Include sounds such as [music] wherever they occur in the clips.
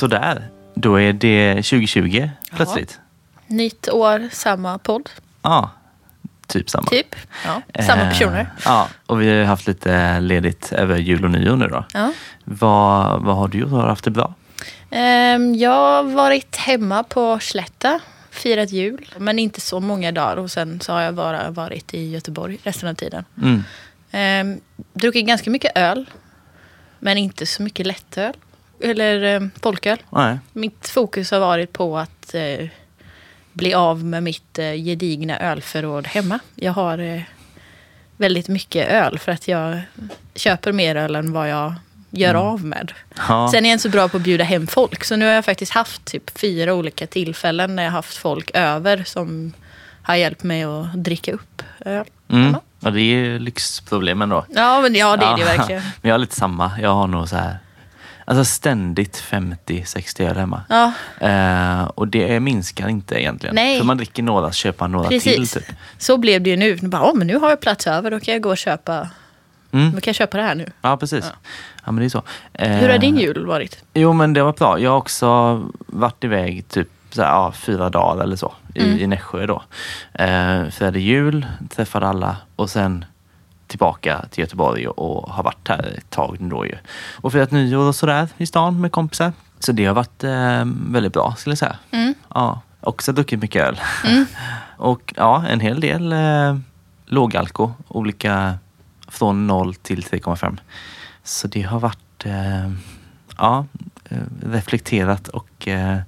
Sådär, då är det 2020 plötsligt. Nytt år, samma podd. Ja, typ samma. Typ. Ja, samma Eh, personer. Ja, och vi har haft lite ledigt över jul och nyår nu då. Ja. Vad, vad har du gjort? Har du haft det bra? Ehm, jag har varit hemma på Slätta, firat jul. Men inte så många dagar. Och sen så har jag bara varit i Göteborg resten av tiden. Mm. Ehm, druckit ganska mycket öl. Men inte så mycket lättöl. Eller eh, folköl. Nej. Mitt fokus har varit på att eh, bli av med mitt eh, gedigna ölförråd hemma. Jag har eh, väldigt mycket öl för att jag köper mer öl än vad jag gör av med. Ja. Sen är jag inte så bra på att bjuda hem folk. Så nu har jag faktiskt haft typ fyra olika tillfällen när jag haft folk över som har hjälpt mig att dricka upp öl. Mm. Ja, det är ju lyxproblemen då. Ja, men ja, det är det verkligen. [laughs] Men jag har lite samma. Jag har nog så här, alltså ständigt 50-60 öl hemma. Ja, Eh, och det minskar inte egentligen. Nej. För man dricker några, köper några precis. till. Typ. Så blev det ju nu. Nu Bara, oh, men nu har jag plats över, då kan jag gå och köpa, Mm. då kan jag köpa det här nu. Ja, precis. Ja. Ja. men det är så. Hur har Eh, din jul varit? Jo, men det var bra. Jag har också varit iväg typ så här, ja, fyra dagar eller så i, Mm. i Nässjö då. Eh, firade jul, träffade alla och sen tillbaka till Göteborg och, har varit här ett tag nu då ju. Och firat nyår och sådär i stan med kompisar. Så det har varit eh, väldigt bra skulle jag säga. Mm. Ja, också druckit mycket öl. Mm. [laughs] och ja, en hel del eh, lågalko, olika från 0 till 3,5. Så det har varit eh, ja, eh, reflekterat och eh,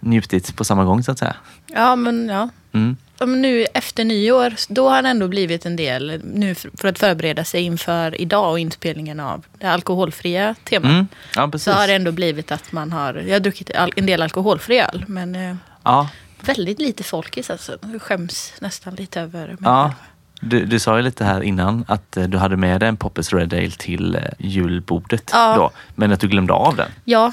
njutit på samma gång så att säga. Ja, men ja. Mm. Nu efter nyår, då har det ändå blivit en del nu för att förbereda sig inför idag och inspelningen av det alkoholfria temat. Mm. Ja. Så har det ändå blivit att man har, jag har druckit en del alkoholfri öl, men eh, Ja, väldigt lite folkis alltså. Jag skäms nästan lite över ja. Du, du sa ju lite här innan att eh, du hade med dig en Poppers Red Ale till eh, julbordet Ja. då, men att du glömde av den. Ja,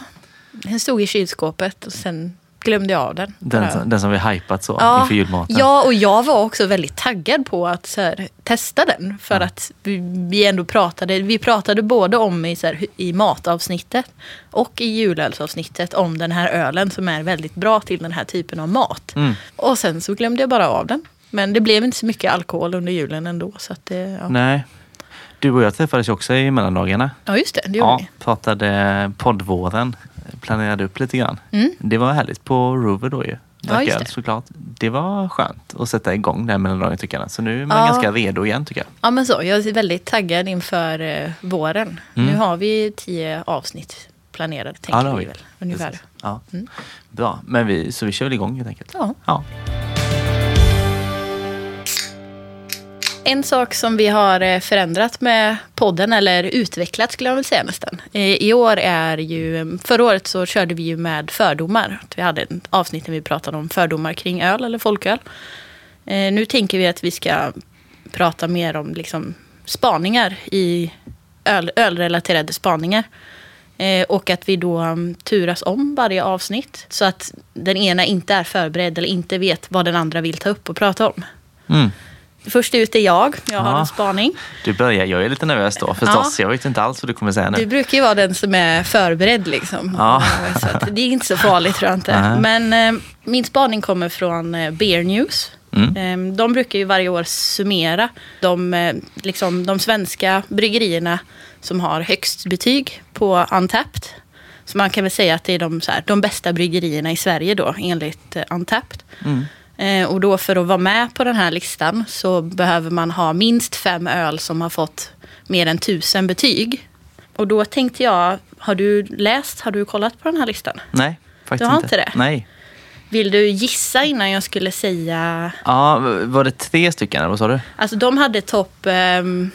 den stod i kylskåpet och sen glömde jag av den. Den, som- den som vi hypat så Ja, inför julmaten. Ja, och jag var också väldigt taggad på att här, testa den. För Ja. att vi, vi ändå pratade, vi pratade både om i, så här, i matavsnittet och i julölsavsnittet om den här ölen som är väldigt bra till den här typen av mat. Mm. Och sen så glömde jag bara av den. Men det blev inte så mycket alkohol under julen ändå. Så att det, ja. Nej. Du och jag träffades ju också i mellandagarna. ja, just det. Det gjorde Ja, vi. pratade poddvåren, planerade upp lite grann. Mm. Det var härligt på Rover då ju. Drack just det. såklart. Det var skönt att sätta igång den mellandagen tycker jag. Så nu är man Ja. ganska redo igen tycker jag. Ja, men så. Jag är väldigt taggad inför eh, våren. Mm. Nu har vi tio avsnitt planerade, tänker Ja, det vi vi. väl. Ungefär. Precis. Ja. Mm. Bra, men vi, så vi kör väl igång helt enkelt. Ja. Ja. En sak som vi har eh, förändrat med podden, eller utvecklat skulle jag vilja säga nästan. Eh, I år är ju, mm, förra året så körde vi ju med fördomar. Vi hade ett avsnitt där vi pratade om fördomar kring öl eller folköl. Eh, nu tänker vi att vi ska prata mer om liksom spaningar i öl, ölrelaterade spaningar. Och att vi då mm, turas om varje avsnitt. Så att den ena inte är förberedd eller inte vet vad den andra vill ta upp och prata om. Mm. Först ut är jag. Jag har Ja. en spaning. Du börjar, jag är lite nervös då förstås. Jag vet inte alls vad du kommer säga nu. Du brukar ju vara den som är förberedd liksom. Ja. [laughs] Så det är inte så farligt tror jag inte. Nej. Men eh, min spaning kommer från eh, Beer News. Mm. Eh, de brukar ju varje år summera de, eh, liksom, de svenska bryggerierna som har högst betyg på Untapped. Så man kan väl säga att det är de, här, de bästa bryggerierna i Sverige då enligt eh, Untapped. Mm. Eh, och då för att vara med på den här listan så behöver man ha minst fem öl som har fått mer än tusen betyg. Och då tänkte jag, har du läst, har du kollat på den här listan? Nej, faktiskt Du har inte. inte det? Nej. Vill du gissa innan jag skulle säga? Ja, var det tre stycken eller vad sa du? Alltså de hade topp ehm,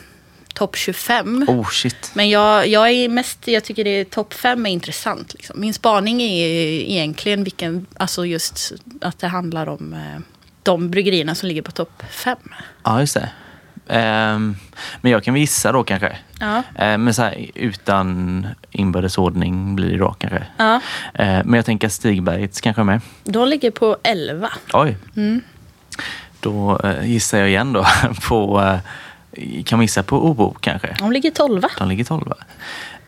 topp 25. Oh shit. Men jag, jag är mest, jag tycker det är topp 5 är intressant. Liksom. Min spaning är egentligen vilken, alltså just att det handlar om eh, de bryggerierna som ligger på topp 5. Ja, just det. Ehm, men jag kan gissa då kanske. Ja. Ehm, men så här, utan inbördes ordning blir det då kanske. ja. Ehm, men jag tänker att Stigbergets kanske är med. De ligger på 11. Oj. Mm. Då eh, gissar jag igen då [laughs] på, eh, kan man gissa på Obo kanske? De ligger 12. De ligger tolva.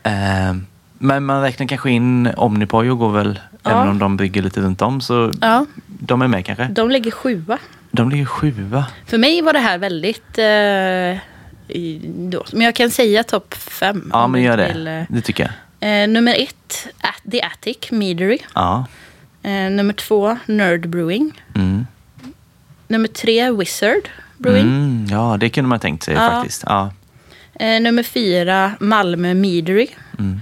Ehm, Men man räknar kanske in Omnipojo går väl, Ja. även om de bygger lite runt om. Så Ja, de är med kanske. de ligger sjua. De ligger sjua. För mig var det här väldigt... Eh, då. Men jag kan säga topp fem. Ja, men gör inte det. eh. Det tycker jag. Eh, nummer ett, At- The Attic, Meadery. Ja. Eh, nummer två, Nerd Brewing. Mm. Nummer tre, Wizard Brewing. Mm, ja, det kunde man tänkt sig Ja. faktiskt. Ja. Eh, nummer fyra, Malmö Meadery. Mm.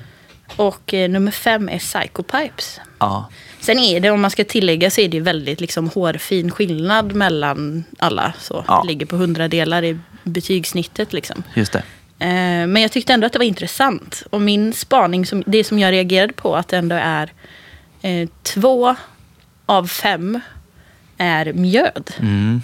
Och eh, nummer fem är Psychopipes. Ja. Sen är det, om man ska tillägga, så är det väldigt liksom hårfin skillnad mellan alla. Så Ja. Det ligger på hundradelar i betygssnittet. Liksom. Just det. Eh, men jag tyckte ändå att det var intressant. Och min spaning, som, det som jag reagerade på, att det ändå är eh, två av fem är mjöd. Mm.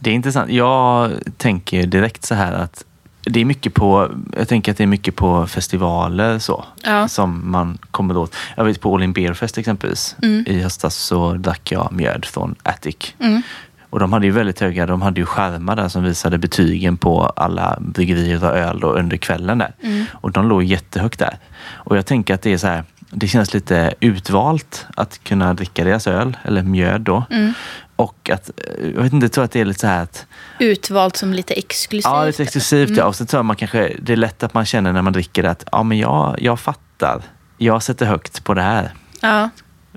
Det är intressant. Jag tänker direkt så här att det är mycket på, jag tänker att det är mycket på festivaler så, Ja. som man kommer åt. Jag vet på All In Beer Fest exempelvis. I höstas så drack jag mjöd från Attic. Mm. Och de hade ju väldigt höga, de hade ju skärmar där som visade betygen på alla bryggerier och öl då under kvällen där. Och de låg jättehögt där. Och jag tänker att det är så här, det känns lite utvalt att kunna dricka deras öl, eller mjöd då. Och att, eh, jag vet inte, jag tror att det är lite så här att Utvalt som lite exklusivt. Ja, lite exklusivt. Ja. Och så tror jag man kanske, det är lätt att man känner när man dricker att ja, men jag, jag fattar. Jag sätter högt på det här, Ja,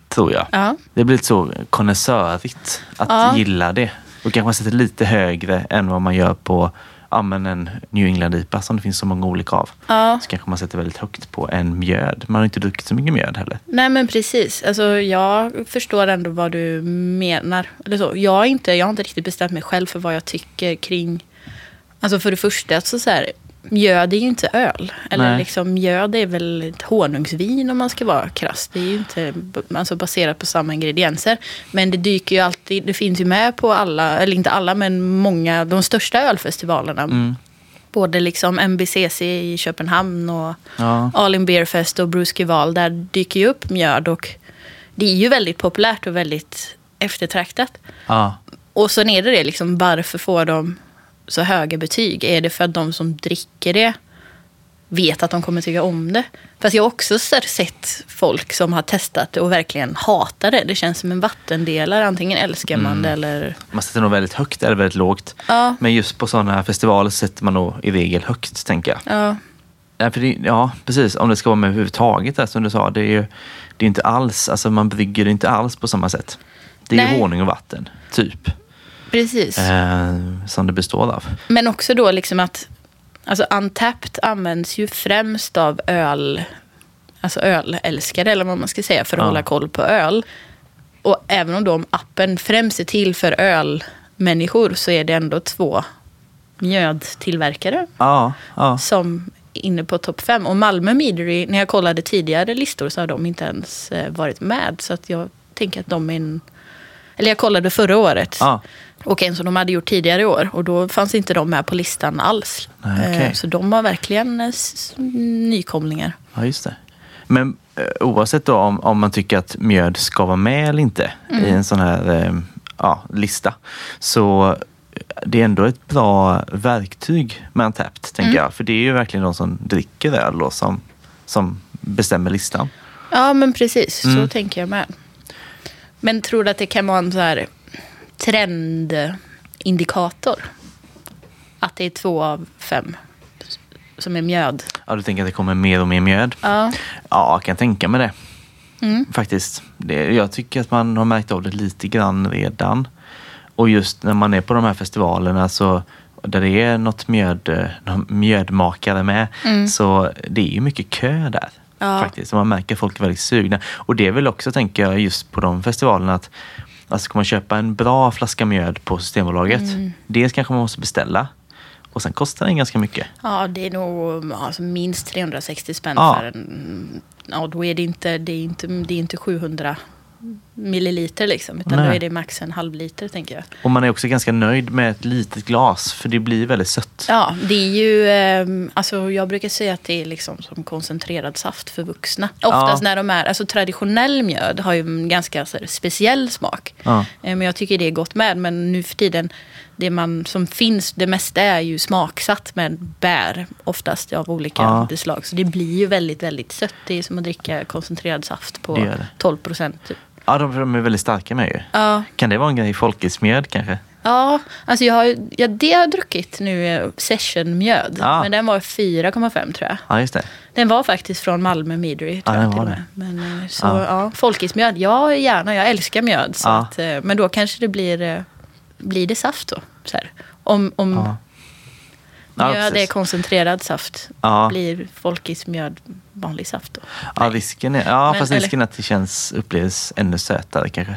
tror jag. ja. Det blir lite så konnässörigt att Ja. gilla det. Och kanske man sätter lite högre än vad man gör på ja, men en New England-IPA som det finns så många olika av. ja. Så kanske man sätter väldigt högt på en mjöd. Man har inte druckit så mycket mjöd heller. Nej men precis. Alltså, jag förstår ändå vad du menar. Eller så. Jag, inte, jag har inte riktigt bestämt mig själv för vad jag tycker kring... Alltså för det första, så så här, mjöd är ju inte öl. Eller Nej. liksom, mjöd är väl ett honungsvin om man ska vara krass. Det är ju inte alltså, baserat på samma ingredienser. Men det dyker ju alltid, det finns ju med på alla, eller inte alla, men många, de största ölfestivalerna. Mm. Både liksom MBCC i Köpenhamn och Ja. All In Beer Fest och Bruskival, där dyker ju upp mjöd och det är ju väldigt populärt och väldigt eftertraktat. Ja. Och sen är det det, liksom, varför får de så höga betyg? Är det för att de som dricker det vet att de kommer tycka om det? Fast jag har också så här sett folk som har testat det och verkligen hatar det. Det känns som en vattendelare. Antingen älskar man det eller... Man sätter nog väldigt högt eller väldigt lågt. Ja. Men just på sådana festivaler sätter man nog i regel högt, tänker jag. Ja, Ja, för det, ja, precis. Om det ska vara med överhuvudtaget, där, som du sa. Det är ju det är inte alls, alltså man brygger det inte alls på samma sätt. Det är Nej. ju honung och vatten, typ. Precis. Eh, som det består av. Men också då liksom att alltså Untapped används ju främst av öl, alltså ölälskare eller vad man ska säga för att Ja. hålla koll på öl. Och även om då appen främst är till för ölmänniskor så är det ändå två mjödtillverkare Ja, ja. som inne på topp fem. Och Malmö Meadery, när jag kollade tidigare listor så har de inte ens eh, varit med. Så att jag tänker att de är en... Eller jag kollade förra året. ja. Och en som de hade gjort tidigare i år. Och då fanns inte de med på listan alls. Nej, okej. Eh, Så de var verkligen eh, nykomlingar. Ja, just det. Men eh, oavsett då om, om man tycker att mjöd ska vara med eller inte i en sån här ja, lista. Så det är ändå ett bra verktyg med Untapped, tänker jag. För det är ju verkligen de som dricker öl då, som, som bestämmer listan. Ja, men precis. Så Mm. tänker jag med. Men tror du att det kan vara en så här trendindikator? Att det är två av fem som är mjöd? Ja, du tänker att det kommer mer och mer mjöd? Ja. Ja, jag kan tänka mig det. Mm. Faktiskt. Det, jag tycker att man har märkt av det lite grann redan. Och just när man är på de här festivalerna så där det är något mjöd, någon mjödmakare med. Så det är ju mycket kö där. Ja. Faktiskt. Och man märker att folk är väldigt sugna. Och det är väl också, tänker jag, just på de festivalerna att alltså, ska man köpa en bra flaska mjöd på Systembolaget. Dels kanske man måste beställa. Och sen kostar den ganska mycket. Ja, det är nog alltså, minst 360 spänn Ja. för en... Ja, då är det inte, det är inte, det är inte 700 milliliter liksom. Utan Nej. då är det max en halv liter tänker jag. Och man är också ganska nöjd med ett litet glas. För det blir väldigt sött. Ja, det är ju... ehm, alltså jag brukar säga att det är liksom som koncentrerad saft för vuxna. Oftast Ja. när de är... Alltså traditionell mjöd har ju en ganska här, speciell smak. Ja. Eh, Men jag tycker det är gott med. Men nu för tiden det man som finns, det mesta är ju smaksatt med bär oftast av olika Ja. slag. Så det blir ju väldigt, väldigt sött. Det är som att dricka koncentrerad saft på Det det. 12 procent. Typ. Ja, de, de är väldigt starka med ju. Ja, Kan det vara en grej? Folkismjöd kanske? ja, alltså jag har, ja, det har jag druckit nu, eh, sessionmjöd. Ja. Men den var 4,5 tror jag. Ja, just det. Den var faktiskt från Malmö Midry. Ja, den jag, var det. Men, eh, så, Ja. ja. folkismjöd, ja gärna. Jag älskar mjöd. Så Ja. att, eh, men då kanske det blir, blir det saft då. Så här. Om, om Ja. Mjöd är koncentrerad saft, blir folkismjöd vanlig saft då? Ja, risken är, ja Men- fast eller- risken är att det känns, upplevs ännu sötare kanske.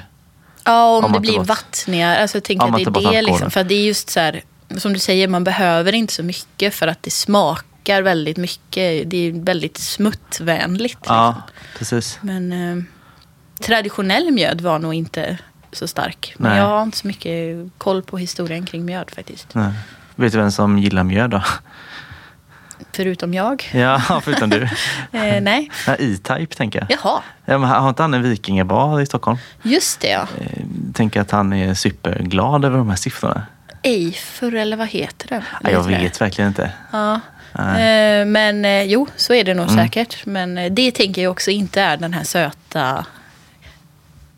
Ja, om, Om det blir bort- vattningar. Alltså, jag tänker att det är det liksom. För det är just så här, som du säger, man behöver inte så mycket för att det smakar väldigt mycket. Det är väldigt smuttvänligt. Ja, Liksom. precis. Men eh, traditionell mjöd var nog inte så stark. Men Nej. jag har inte så mycket koll på historien kring mjöd faktiskt. Nej. Vet du vem som gillar mjöd då? Förutom jag. Ja, [laughs] förutom du. [laughs] Eh, nej. E-Type tänker jag. Jaha, Ja, men har inte han en vikingabar i Stockholm? just det ja. Eh, Tänker att han är superglad över de här siffrorna. Eifer eller vad heter det? Ja, jag Heter det? vet verkligen inte. Ja. Eh, men eh, jo, så är det nog Mm. säkert. Men eh, det tänker jag också inte är den här söta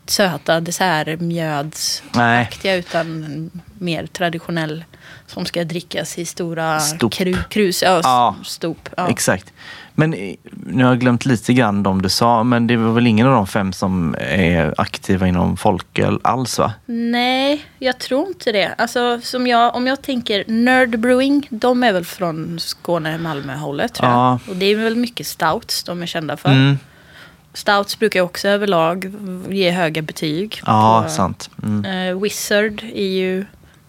söta dessertmjödsaktiga utan mer traditionell som ska drickas i stora Stop. kru, krus. Ja, Ja. stop. Ja. exakt. Men eh, nu har jag glömt lite grann de du sa, men det var väl ingen av de fem som är aktiva inom folköl alls va? Nej, jag tror inte det. Alltså, som jag, om jag tänker Nerd Brewing, de är väl från Skåne, Malmö-hållet tror Ja. jag. Och det är väl mycket stouts de är kända för. Mm. Stouts brukar också överlag ge höga betyg. Ja, på- sant. Mm. Eh, Wizard är ju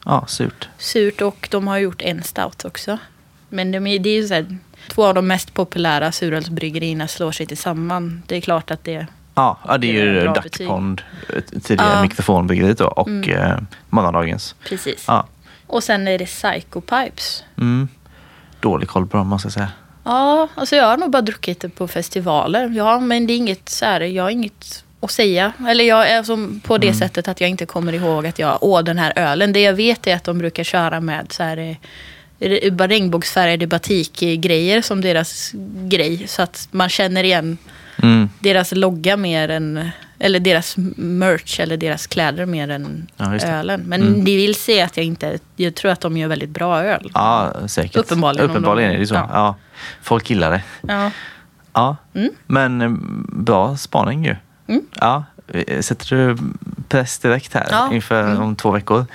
Ja, surt. surt och de har gjort en stout också. Men de är, det är ju så här, två av de mest populära surölsbryggerierna slår sig tillsammans. Det är klart att det... Ja, det är Det är ju Duck. Pond, eh, tidigare Ja. mikrofonbryggeriet då, och Mm. eh, morgondagens. Precis. Ja. Och sen är det Psycho Pipes. Mm. Dålig koll på dem måste jag säga. Ja, alltså jag har nog bara druckit det på festivaler. Ja, men det är inget så här, jag har inget att säga. Eller jag är som på det Mm. sättet att jag inte kommer ihåg att jag, åh den här ölen. Det jag vet är att de brukar köra med så här eh, regnbågsfärgade batikgrejer som deras grej. Så att man känner igen Mm. deras logga mer än, eller deras merch eller deras kläder mer än Ja, ölen. Men Mm. det vill säga att jag inte, jag tror att de gör väldigt bra öl. Ja, säkert. Uppenbarligen, Uppenbarligen de- är det så. Ja. ja. Folk gillar det. Ja. Ja, Mm. men eh, bra spaning ju. Mm. Ja, eh, sätter du press direkt här Ja. inför Mm. om två veckor?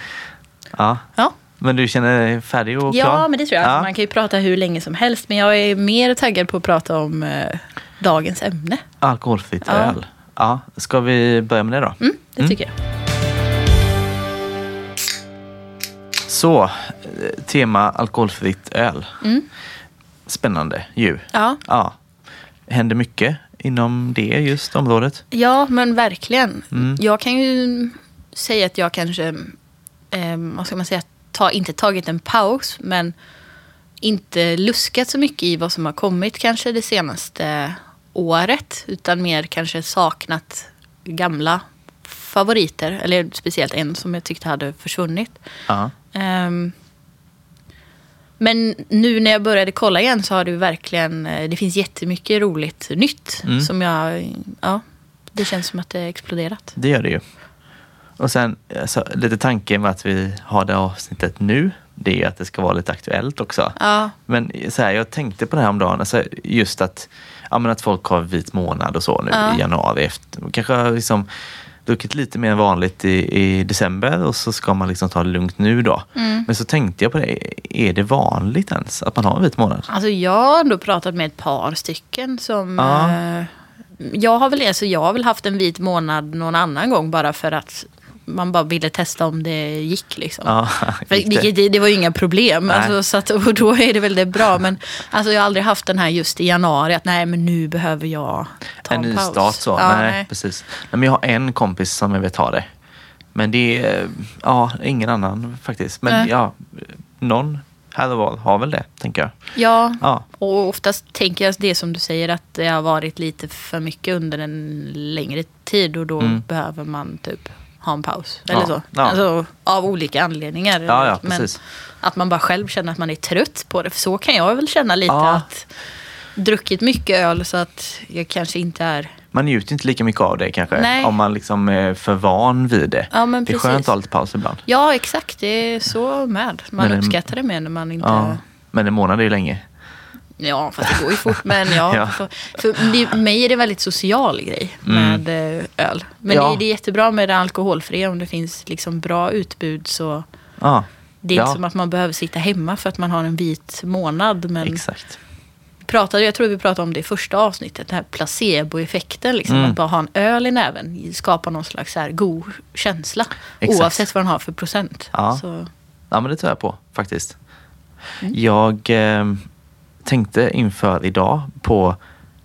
Ja, ja. men du känner dig färdig och klar? Ja, men det tror jag. Ja. Man kan ju prata hur länge som helst. Men jag är mer taggad på att prata om eh, dagens ämne. Alkoholfritt Ja. öl. Ja, ska vi börja med det då? Mm, det Mm. tycker jag. Så, eh, tema alkoholfritt öl. Mm. Spännande ju. Ja. Ja. Händer mycket inom det just området. ja, men verkligen. Mm. Jag kan ju säga att jag kanske, eh, vad ska man säga, ta, inte tagit en paus, men inte luskat så mycket i vad som har kommit kanske det senaste året. Utan mer kanske saknat gamla favoriter. Eller speciellt en som jag tyckte hade försvunnit. Ja. Ehm, men nu när jag började kolla igen så har ju verkligen, eh, det finns jättemycket roligt nytt. Mm. Som jag, ja, det känns som att det har exploderat. Det gör det ju. Och sen alltså, lite tanken med att vi har det avsnittet nu, det är att det ska vara lite aktuellt också. Ja, Men så här, jag tänkte på det här om dagen, alltså, just att, ja, men att folk har vit månad och så nu Ja. i januari. Efter, kanske liksom druckit lite mer än vanligt i, i december och så ska man liksom ta det lugnt nu då. Mm. Men så tänkte jag på det, är det vanligt ens att man har en vit månad? alltså jag har ändå pratat med ett par stycken som... Ja. eh, jag, har väl, alltså jag har väl haft en vit månad någon annan gång bara för att man bara ville testa om det gick. Liksom. Ja, det? det, det, var ju inga problem. Alltså, så att, och då är det väl det bra. Men alltså, jag har aldrig haft den här just i januari. Att nej, men nu behöver jag ta en en, ny paus. start så. Ja, nej, nej. precis. Nej, men jag har en kompis som jag vet har det. Men det är, ja, ingen annan faktiskt. Men Nej. ja, någon var har väl det, tänker jag. Ja, Ja, och oftast tänker jag det som du säger att det har varit lite för mycket under en längre tid och då Mm. behöver man typ ha en paus. Eller Ja, så. ja. Alltså, av olika anledningar. Ja, Men att man bara själv känner att man är trött på det. För så kan jag väl känna lite att druckit mycket öl så att jag kanske inte är... Man njuter inte lika mycket av det kanske. Nej. Om man liksom är för van vid det. Det är precis. skönt att ha lite paus ibland. Ja, exakt. Det är så med. Man Men- uppskattar det mer när man inte... Men en månad är ju länge. Ja, fast det går ju fort. Men ja, [laughs] Ja. För, för mig är det en väldigt social grej med eh, öl. Men Ja. det, det är jättebra med det alkoholfria om det finns liksom bra utbud. så Ja, Det är inte Ja. som att man behöver sitta hemma för att man har en vit månad. Men exakt. pratade, jag tror vi pratade om det i första avsnittet, den här placeboeffekten. Liksom, Mm. Att bara ha en öl i näven skapar någon slags så här god känsla. Exakt. Oavsett vad den har för procent. Ja. Så, Ja, men det tror jag på faktiskt. Mm. Jag eh, tänkte inför idag på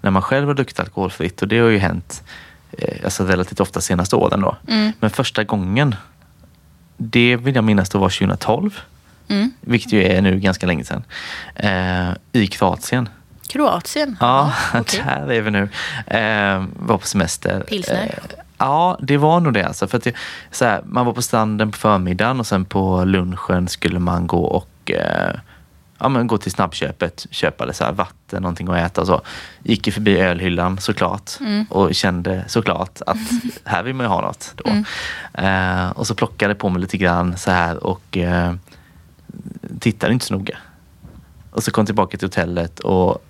när man själv har druckit alkoholfritt och det har ju hänt eh, alltså relativt ofta senaste åren då. mm, Men första gången, det vill jag minnas då var 2012, mm. vilket ju är nu ganska länge sedan, eh, i Kroatien. Kroatien? Ja, [laughs] okej. där är vi nu. Eh, var på semester. Pilsner? Eh, ja, det var nog det. Alltså, för att det, så här, man var på stranden på förmiddagen och sen på lunchen skulle man gå och eh, ja, men gå till snabbköpet, köpa det så här, vatten, någonting att äta och så. Gick ju förbi ölhyllan såklart Mm. och kände såklart att [laughs] här vill man ju ha något. Då. Mm. Eh, och så plockade på mig lite grann så här och eh, tittade inte så noga. Och så kom tillbaka till hotellet och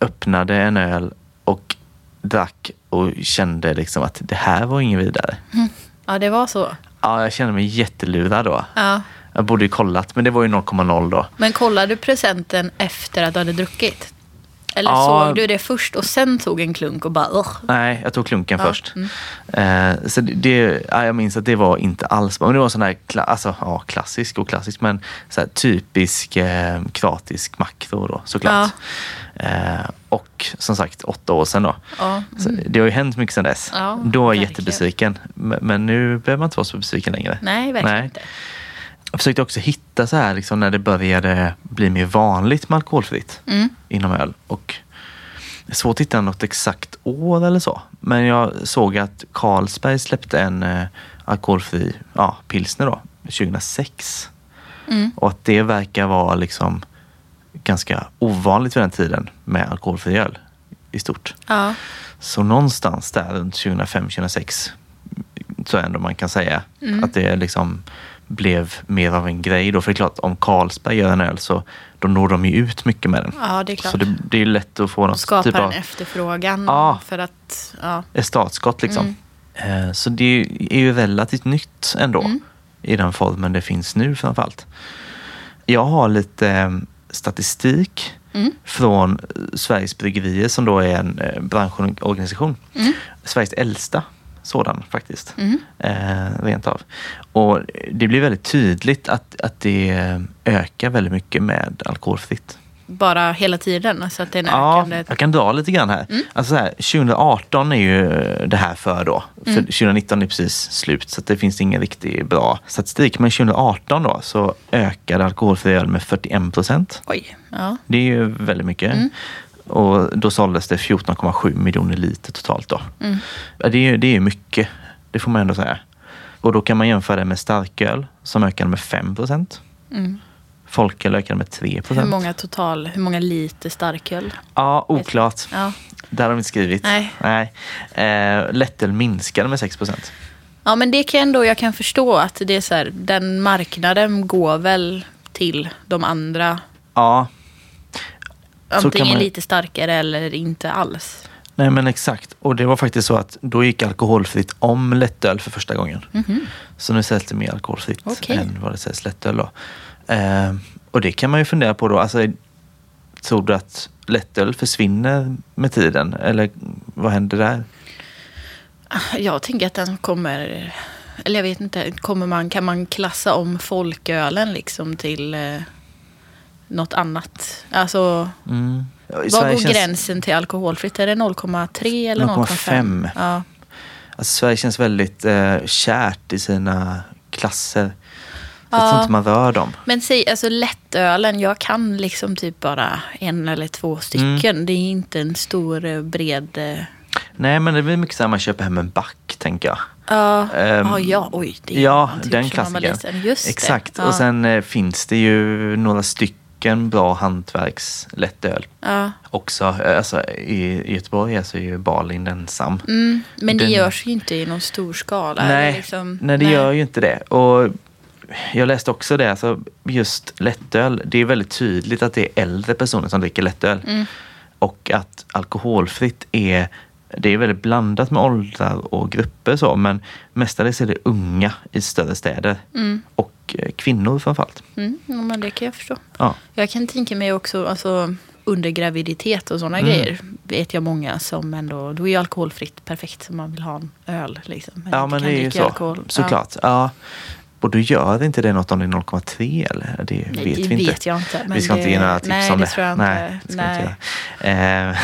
öppnade en öl och drack och kände liksom att det här var ingen vidare. [laughs] Ja, det var så. Ja, jag kände mig jättelurad då. Ja. Jag borde ju kollat, men det var ju 0,0 då. Men kollade du presenten efter att du hade druckit? Eller Ja. såg du det först och sen tog en klunk och bara Ugh. Nej, jag tog klunken Ja, först. Eh, så det, det, ja, jag minns att det var inte alls bra. Men det var sån här, kla, alltså, ja, klassisk och klassisk, men så typisk eh, kroatisk makro då såklart. Eh, och som sagt, åtta år sedan då. Ja. Så det har ju hänt mycket sedan dess. Ja, då var jag verkligen. jättebesviken. Men, men nu behöver man inte vara så besviken längre. Nej, verkligen Nej. inte. Jag försökte också hitta så här liksom, när det började bli mer vanligt med alkoholfritt Mm. inom öl. Och det är svårt att hitta något exakt år eller så. Men jag såg att Carlsberg släppte en eh, alkoholfri ja, pilsner då, 2006. Mm. Och att det verkar vara liksom ganska ovanligt vid den tiden med alkoholfri öl i stort. Ja. Så någonstans där runt 2005-2006 så ändå man kan säga Mm. att det liksom blev mer av en grej då. För det är klart, om Carlsberg gör en öl så då når de ju ut mycket med den. ja, det är klart. Så det, det är lätt att få något skapa typ en av efterfrågan. Ja. För att, ja. ett startskott liksom. Eh, Så det är ju relativt nytt ändå Mm. i den formen det finns nu framförallt. Jag har lite eh, statistik Mm. från Sveriges Bryggerier som då är en eh, branschorganisation. Mm. Sveriges äldsta sådan faktiskt. Mm. Eh, rent av. Och det blir väldigt tydligt att, att det ökar väldigt mycket med alkoholfritt. Bara hela tiden. Alltså att det är en Ja, ökande... jag kan dra lite grann här. Alltså så här 2018 är ju det här för då. För 2019 är precis slut så det finns ingen riktigt bra statistik. Men 2018 då så ökade alkoholfri öl med 41 procent. Oj. Ja. Det är ju väldigt mycket. Och då såldes det 14,7 miljoner liter totalt då. Mm. Det är ju det är mycket. Det får man ändå säga. Och då kan man jämföra det med starköl som ökade med 5 procent. Mm. Folköl ökade med 3% Hur procent. många total, hur många liter starköl? Ja, oklart. Ja. Där har de inte skrivit. Nej. Nej. Eh, lättöl minskade med 6 procent. ja, men det kan ändå, jag kan förstå att det är så här, den marknaden går väl till de andra. Ja, Antingen man- lite starkare eller inte alls. nej men exakt. Och det var faktiskt så att då gick alkoholfritt om lättöl för första gången. Mhm. Så nu säljs det mer alkoholfritt Okej. än vad det säljs lättöl då. Eh, och det kan man ju fundera på då. Alltså, tror du att lättöl försvinner med tiden? Eller vad händer där? Jag tänker att den kommer, eller jag vet inte, kommer man, kan man klassa om folkölen liksom till eh, något annat? Alltså, Mm. Sverige går känns- gränsen till alkoholfritt? Är det 0,3 eller 0,5? 0,5? Ja. Alltså, Sverige känns väldigt eh, kärt i sina klasser. Jag Ja. tror inte man rör dem. Men säg, alltså lättölen, jag kan liksom typ bara en eller två stycken. Mm. Det är inte en stor eh, bred... eh, Nej, men det blir mycket så här man köper hem en back, tänker jag. Ja, Ehm, ja, ja, oj. Det ja, inte den var klassikern. Exakt. Ja. Och sen eh, finns det ju några stycken bra hantverkslättöl Ja. också. Alltså, i, I Göteborg är ju Barlind ensam. Mm, men det Den- görs ju inte i någon stor skala. Nej, liksom, nej, det gör ju inte det. Och jag läste också det, alltså just lättöl, det är väldigt tydligt att det är äldre personer som dricker lättöl. Mm. Och att alkoholfritt är, det är väldigt blandat med åldrar och grupper så, men mestadels är det unga i större städer. Mm, Och eh, kvinnor framförallt. mm, ja, men det kan jag förstå. Ja. Jag kan tänka mig också alltså, under graviditet och sådana Mm. grejer. Vet jag många som ändå, då är ju alkoholfritt perfekt om man vill ha en öl. Liksom, men ja, men det är ju så. alkohol. Såklart. Ja. Och då gör inte det något om det är 0,3 eller? Det Ja. Nej, vet det vi inte. vet jag inte. Men vi ska det, inte ge några tips nej, om det. det. tror jag nej, det vi Nej. inte göra. Eh,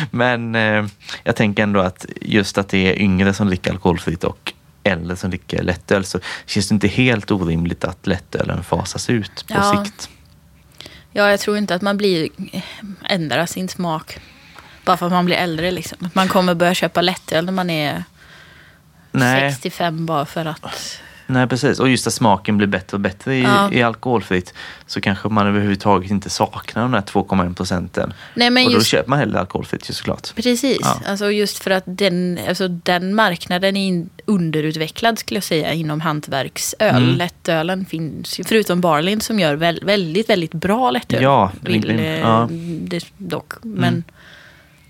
[laughs] Men eh, jag tänker ändå att just att det är yngre som dricker alkoholfritt och äldre som dricker lättöl så känns det inte helt orimligt att lättölen fasas ut på Ja. sikt. Ja, jag tror inte att man blir ändrar sin smak bara för att man blir äldre. Liksom. Man kommer börja köpa lättöl när man är Nej, 65 bara för att... nej, precis. Och just att smaken blir bättre och bättre i, Ja. i alkoholfritt så kanske man överhuvudtaget inte saknar de där 2,1 procenten. Nej, men Och då just köper man hellre alkoholfritt ju såklart. Precis, Ja. alltså just för att den, alltså den marknaden är underutvecklad skulle jag säga inom hantverksöl. Mm. Lättölen finns ju, förutom Barlind som gör väl, väldigt, väldigt bra lättöl. Ja, vill, eh, ja. det, dock. Men Mm.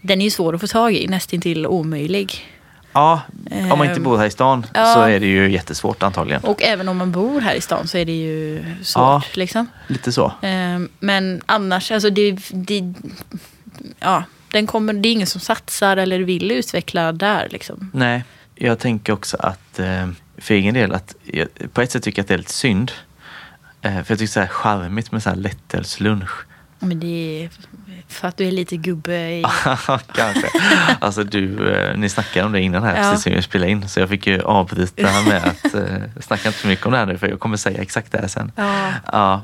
den är ju svår att få tag i, nästintill omöjlig. Ja, om man inte Ehm, bor här i stan ja. så är det ju jättesvårt antagligen. Och även om man bor här i stan så är det ju svårt. Ja. Liksom. Lite så. Eh, Men annars, alltså det, det, ja, den kommer, det är ingen som satsar eller vill utveckla där. Liksom. Nej, jag tänker också att eh, för egen del att jag, på ett sätt tycker jag att det är lite synd. För jag tycker så här charmigt med så här lättölslunch. Men det är för att du är lite gubbe i... [laughs] Kanske. Alltså du, eh, ni snackade om det innan här Ja. precis som vi spelade in. Så jag fick ju avbryta med att eh, snacka inte för mycket om det här nu för jag kommer säga exakt det här sen. Ja, Ja,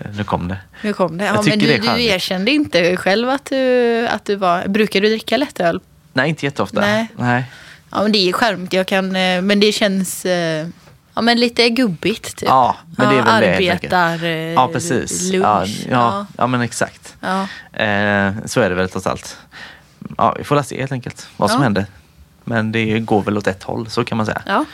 eh, nu kom det. nu kom det. Ja, men du, det du erkände inte själv att du, att du var... Brukar du dricka lättöl? Nej, inte jätteofta. Nej. Nej. Ja, men det är charmigt. Jag kan... eh, Men det känns... eh, Ja, men lite gubbigt. Typ. Ja, men det är väl det. helt enkelt. Arbetar... eh, Ja, precis. Lunch. Ja, ja, ja, men exakt. Ja. Eh, så är det väl trots allt. Ja, vi får se helt enkelt vad som Ja. händer. Men det går väl åt ett håll, så kan man säga. ja.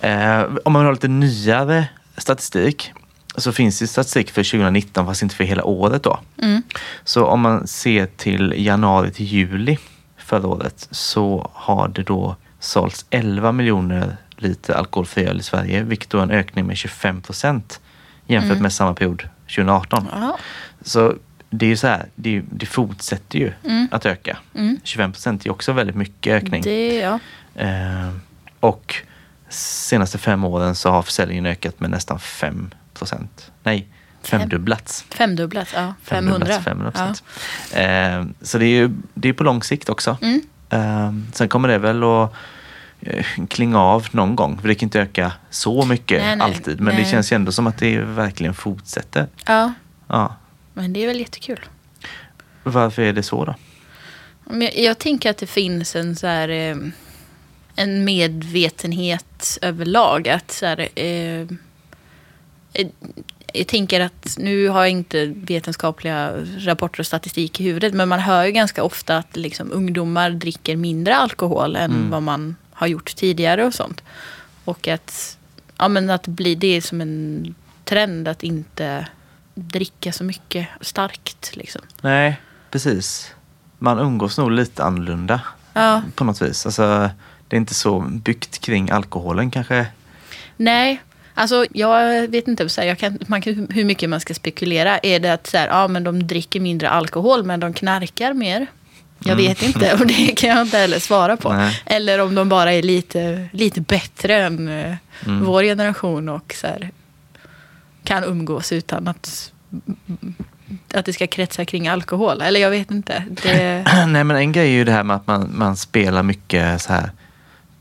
Eh, om man vill ha lite nyare statistik så finns det statistik för 2019 fast inte för hela året då. Mm. Så om man ser till januari till juli förra året så har det då sålts 11 miljoner liter alkoholfri öl i Sverige vilket då är en ökning med 25 procent jämfört Mm. med samma period 2018. Ja. Så det är ju så här, det, det fortsätter ju Mm. att öka. Mm. 25 procent är också väldigt mycket ökning. Det, ja. Eh, och senaste fem åren så har försäljningen ökat med nästan 5 procent. Nej, Fem. femdubblats. Femdubblat, ja. 500. Femdubblats, 500 procent. Eh, så det är ju det är på lång sikt också. Ja. Mm. Eh, sen kommer det väl att klinga av någon gång. För det kan inte öka så mycket Nej, nej. alltid. Men Nej. det känns ju ändå som att det verkligen fortsätter. ja, Ja. men det är väl jättekul. Varför är det så då? Men jag, tänker att det finns en så här... Eh, en medvetenhet överlag. Att så här, eh, eh, jag tänker att nu har jag inte vetenskapliga rapporter och statistik i huvudet. Men man hör ju ganska ofta att liksom, ungdomar dricker mindre alkohol än Mm. vad man har gjort tidigare och sånt. Och att, ja, men att bli, det är som en trend att inte dricka så mycket starkt. Liksom. Nej, precis. Man umgås nog lite annorlunda Ja. på något vis. Alltså, det är inte så byggt kring alkoholen kanske. Nej, alltså jag vet inte. Så här, jag kan, man kan, hur mycket man ska spekulera. Är det att så här, ja, men de dricker mindre alkohol men de knarkar mer? Jag Mm. vet inte och det kan jag inte heller svara på. Nej. Eller om de bara är lite, lite bättre än eh, Mm. vår generation och så här, kan umgås utan att, att det ska kretsa kring alkohol. Eller jag vet inte. Det, [clears throat] Nej men en grej är ju det här med att man, man spelar mycket så här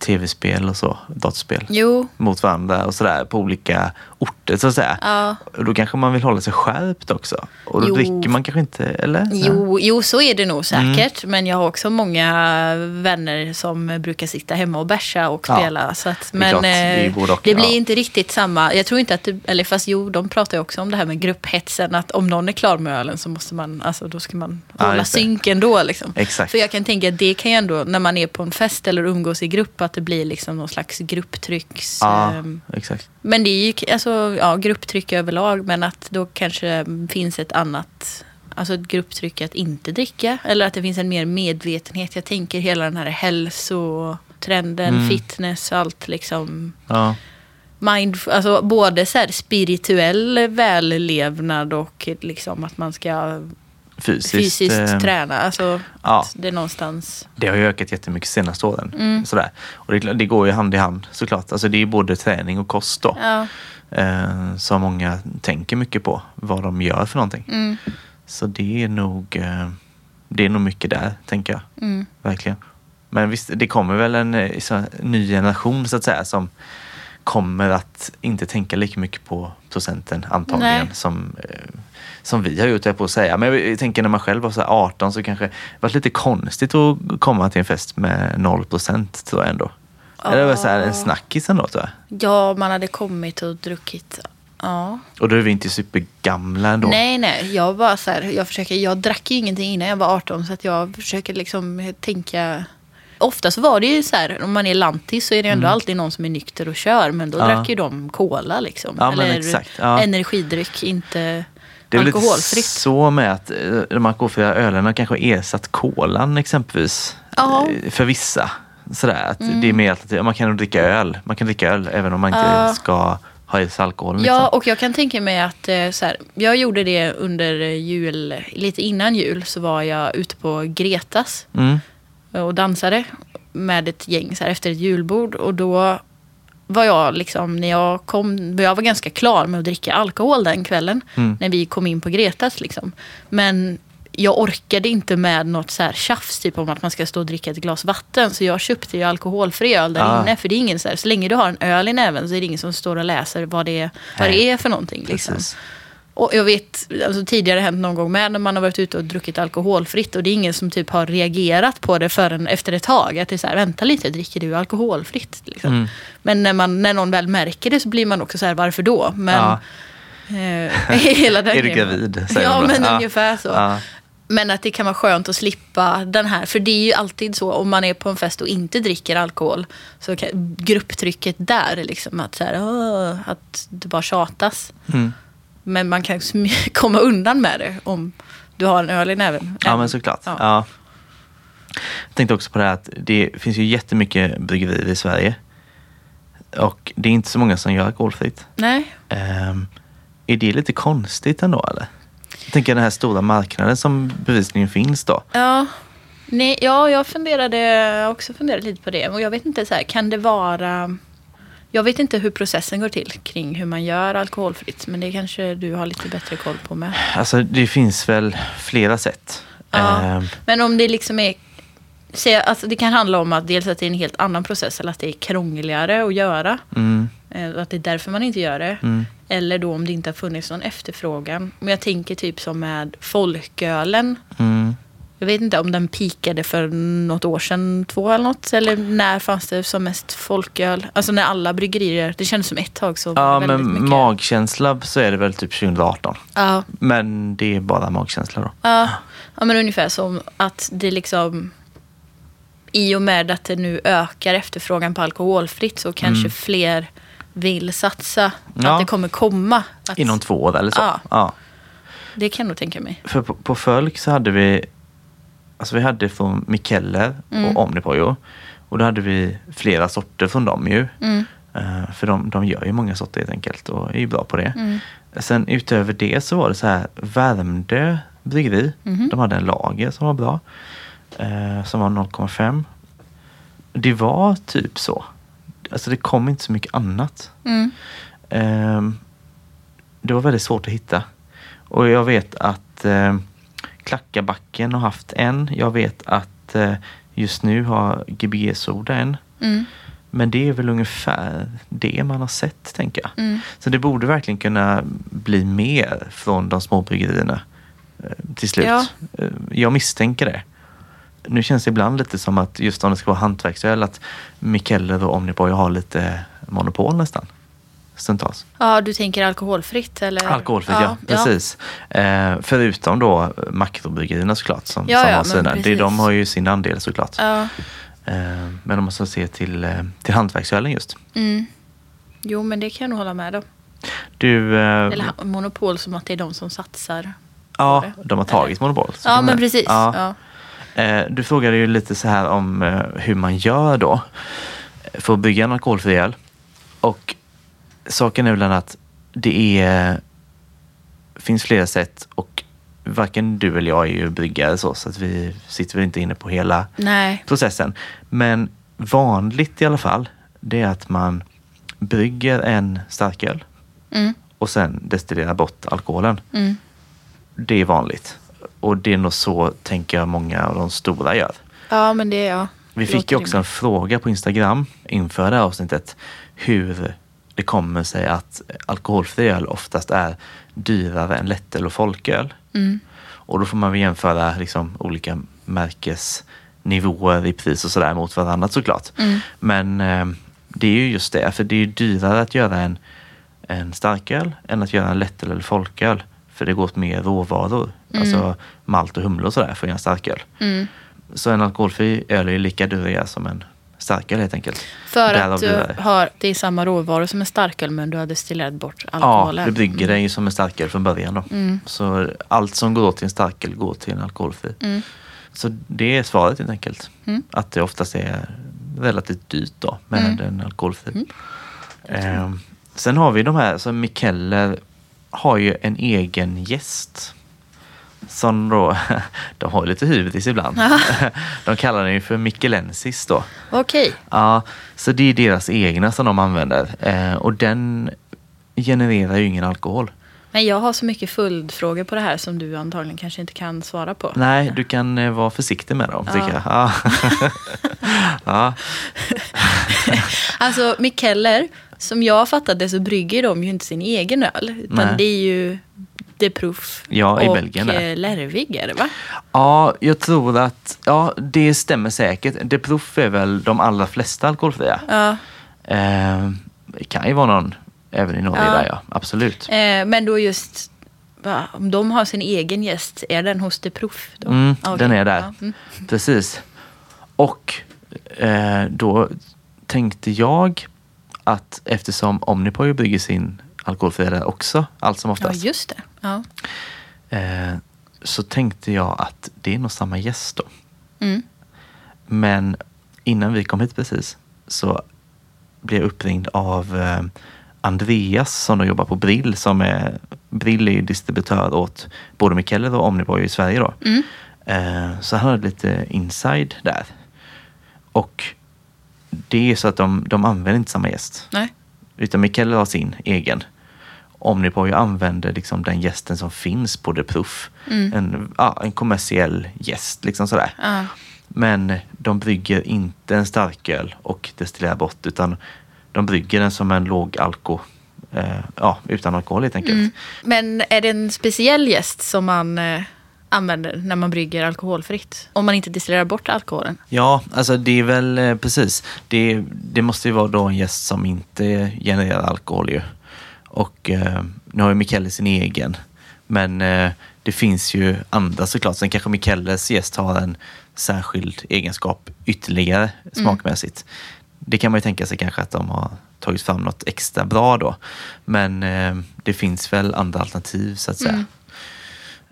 tv-spel och så, dataspel, Jo, mot varandra och sådär på olika orter så att säga. ja. Och då kanske man vill hålla sig skärpt också. Och då Jo. dricker man kanske inte, eller? Jo, jo, så är det nog Mm. säkert. Men jag har också många vänner som brukar sitta hemma och bärsa och Ja, spela. Så att, det men det eh, och, det blir ja. inte riktigt samma. Jag tror inte att det, eller fast jo, de pratar ju också om det här med grupphetsen. Att om någon är klar med ölen så måste man, alltså då ska man Ja, hålla just det. synk ändå. Liksom. Exakt. För jag kan tänka att det kan ju ändå, när man är på en fest eller umgås i grupp, att det blir liksom någon slags grupptrycks... Ja, ehm, exakt. men det är ju alltså, ja, grupptryck överlag, men att då kanske finns ett annat, alltså ett grupptryck att inte dricka. Eller att det finns en mer medvetenhet. Jag tänker hela den här hälsotrenden, Mm. fitness, allt liksom. Ja, Mind, alltså både så spirituell vällevnad och liksom att man ska fysiskt. fysiskt eh, träna. Alltså ja. det är någonstans... Det har ju ökat jättemycket senaste åren. Mm. Sådär. Och det, det går ju hand i hand såklart. Alltså det är både träning och kost då. Ja, Eh, som många tänker mycket på vad de gör för någonting. mm, Så det är nog eh, det är nog mycket där, tänker jag. mm, Verkligen. Men visst, det kommer väl en eh, så, ny generation så att säga som kommer att inte tänka lika mycket på procenten antagligen Nej. som, eh, som vi har gjort, jag på att säga. Men jag tänker när man själv var så här 18 så kanske det varit lite konstigt att komma till en fest med 0 procent tror jag ändå. Eller det var så här en snackis ändå tror jag. ja, man hade kommit och druckit. Ja. Och då är vi inte supergamla ändå. Nej, nej. Jag var så här, jag försöker, jag drack ju ingenting innan jag var 18 så att jag försöker liksom tänka. Oftast var det ju så här, om man är lantis så är det ändå alltid någon som är nykter och kör. Men då Mm. Ja. drack ju de cola liksom. Ja, Eller exakt, ja. energidryck, inte Det är väl lite alkoholfritt. så med att eh, de alkoholfria ölen har kanske ersatt kolan exempelvis. Mm. eh, För vissa. Sådär, att det är mer alternativ. Man kan dricka öl. Man kan dricka öl även om man inte Ja. ska ha i sig alkohol. Liksom. Ja, och jag kan tänka mig att eh, så här, jag gjorde det under jul, lite innan jul så var jag ute på Gretas Mm. och dansade med ett gäng så här, efter ett julbord. Och då var jag liksom, när jag kom, jag var ganska klar med att dricka alkohol den kvällen. Mm. När vi kom in på Gretas liksom. Men jag orkade inte med något så här tjafs typ om att man ska stå och dricka ett glas vatten. Så jag köpte ju alkoholfri öl där Ah. inne. För det är ingen så här, så länge du har en öl i näven så är det ingen som står och läser vad det, vad det är för någonting. Liksom. Och jag vet, alltså tidigare hänt någon gång med när man har varit ute och druckit alkoholfritt och det är ingen som typ har reagerat på det förrän efter ett tag. Att det är så här, vänta lite, dricker du alkoholfritt? Liksom. Mm. Men när, man, när någon väl märker det så blir man också så här, varför då? Men, Ja. eh, [laughs] hela den [laughs] Är du gravid? säger Ja, men ungefär så. Ja. Men att det kan vara skönt att slippa den här. För det är ju alltid så om man är på en fest och inte dricker alkohol. Så kan, grupptrycket där, liksom, att, så här, att det bara tjatas. Mm. Men man kan [laughs] komma undan med det om du har en öl i näven. ja, men såklart. Ja. Ja. Jag tänkte också på det här att det finns ju jättemycket bryggerier i Sverige. Och det är inte så många som gör alkoholfritt. Nej. Ehm, är det lite konstigt ändå eller? Jag tänker den här stora marknaden som bevisligen finns då. Ja. Nej, ja, jag funderade också funderat lite på det. Och jag vet inte, så här, kan det vara... Jag vet inte hur processen går till kring hur man gör alkoholfritt. Men det kanske du har lite bättre koll på med. Alltså det finns väl flera sätt. Ja. Ehm, Men om det liksom är... Se, alltså det kan handla om att dels att det är en helt annan process eller att det är krångligare att göra. mm, Eh, Att det är därför man inte gör det. mm, Eller då om det inte har funnits någon efterfrågan. Men jag tänker typ som med folkölen. mm. Jag vet inte om den pikade för något år sedan, två eller något. Eller när fanns det som mest folköl? Alltså när alla bryggerier, det kändes som ett tag så Ja men mycket. magkänsla så är det väl typ 2018. Ja, Men det är bara magkänsla då. ja, ja, men ungefär som att det liksom... I och med att det nu ökar efterfrågan på alkoholfritt så kanske Mm. fler vill satsa. Ja. Att det kommer komma. Att, Inom två år eller så. Ja. Ja. Det kan jag nog tänka mig. För på, på Fölk så hade vi Alltså vi hade från Mikkeller Mm. och Omnipojo. Och då hade vi flera sorter från dem ju. Mm. Eh, för de, de gör ju många sorter helt enkelt och är ju bra på det. Mm. Sen utöver det så var det så här Värmdö bryggeri. Mhm. De hade en lager som var bra. Eh, som var 0,5. Det var typ så. Alltså det kom inte så mycket annat. Mm. Ehm, det var väldigt svårt att hitta. Och jag vet att eh, Klackabacken har haft en. Jag vet att eh, just nu har Gbg Soda en. Mm. Men det är väl ungefär det man har sett, tänker jag. Mm. Så det borde verkligen kunna bli mer från de små bryggerierna eh, till slut. Ja. Eh, Jag misstänker det. Nu känns det ibland lite som att just om det ska vara hantverksöl att Mikkeller och Omnipoj har lite monopol nästan. Stundtals. Ja, du tänker alkoholfritt eller? Alkoholfritt, ja. Precis. Eh, förutom då makrobryggerierna såklart som, Ja, som ja, har sina. Det, de har ju sin andel såklart. Ja. Eh, men om man ska se till, eh, till hantverksölen just. Mm. Jo, men det kan jag nog hålla med om. Du, eh, Eller monopol som att det är de som satsar. ja, de har tagit monopol. så Ja, men precis. Ja. Ja. Eh, Du frågade ju lite så här om eh, hur man gör då för att bygga en alkoholfri öl. Och saken är väl den att det är, finns flera sätt och varken du eller jag är ju bryggare så, så att vi sitter väl inte inne på hela Nej. processen. Men vanligt i alla fall, det är att man brygger en starköl Mm. och sen destillerar bort alkoholen. Mm. Det är vanligt. Och det är nog så, tänker jag, många av de stora gör. Ja, men det ja. Vi det fick ju också en fråga på Instagram inför det här avsnittet hur det kommer sig att alkoholfri öl oftast är dyrare än lättöl och folköl. Mm. Och då får man väl jämföra liksom olika märkesnivåer i pris och sådär mot varandra såklart. Mm. Men eh, det är ju just det, för det är dyrare att göra en, en starköl än att göra en lättöl eller folköl. För det går åt mer råvaror, alltså malt och humle och sådär för att göra en starköl. Mm. Så en alkoholfri öl är ju lika dyr som en starköl helt enkelt. För Därav att du dyrare. har, det är samma råvaror som en starköl men du har destillerat bort Ja, alkoholen. du brygger den ju som en starköl från början då. Mm. Så allt som går till en starköl går till en alkoholfri. Mm. Så det är svaret helt enkelt. Mm. Att det oftast är relativt dyrt då med Mm. en alkoholfri. Ehm, sen har vi de här, så Mikkeller har ju en egen gäst. Som då, [laughs] de har lite hybris ibland. [laughs] De kallar den ju för Mickelensis då. Okej. Ja, så det är deras egna som de använder. Eh, och den genererar ju ingen alkohol. Men jag har så mycket följdfrågor på det här som du antagligen kanske inte kan svara på. Nej, du kan eh, vara försiktig med dem Ja. tycker jag. Ja. [laughs] ja. Alltså Mikkeller, som jag fattade så brygger de ju inte sin egen öl. Utan Nej. det är ju Proof Ja, i och Belgien där. eh, Lervig är det va? ja, jag tror att ja, det stämmer säkert. De Proof är väl de allra flesta alkoholfria. Ja. Eh, det kan ju vara någon även i Norge Ja. där ja, absolut. Eh, men då just, va, om de har sin egen gäst, är den hos De Proof? Då? Mm, okej. Den är där. Ja, mm. Precis. Och eh, då tänkte jag att eftersom Omnipoj bygger sin alkoholfria också, allt som ja, oftast, just det. Ja. eh, så tänkte jag att det är nog samma gäst då. Mm. Men innan vi kom hit precis så blev jag uppringd av eh, Andreas som då jobbar på Brill. Som är, Brill är ju distributör åt både Mikkeller och Omnipoj i Sverige då. Mm. Eh, så han hade lite inside där. Och det är så att de, de använder inte samma gäst. Nej. Utan Mikkeller har sin egen. Omnipoj använder liksom den gästen som finns på The Proof. Mm. En, ja, en kommersiell gäst liksom sådär. Ja. Men de brygger inte en starköl och destillerar bort utan de brygger den som en låg alko, eh, ja, utan alkohol helt enkelt. Mm. Men är det en speciell gäst som man eh, använder när man brygger alkoholfritt? Om man inte destillerar bort alkoholen? Ja, alltså det är väl eh, precis. Det, det måste ju vara då en gäst som inte genererar alkohol ju. Och eh, nu har ju Mikkeller sin egen. Men eh, det finns ju andra såklart. Sen kanske Mikkellers gäst har en särskild egenskap ytterligare smakmässigt. Det kan man ju tänka sig kanske att de har tagit fram något extra bra då. Men eh, det finns väl andra alternativ så att säga. Mm.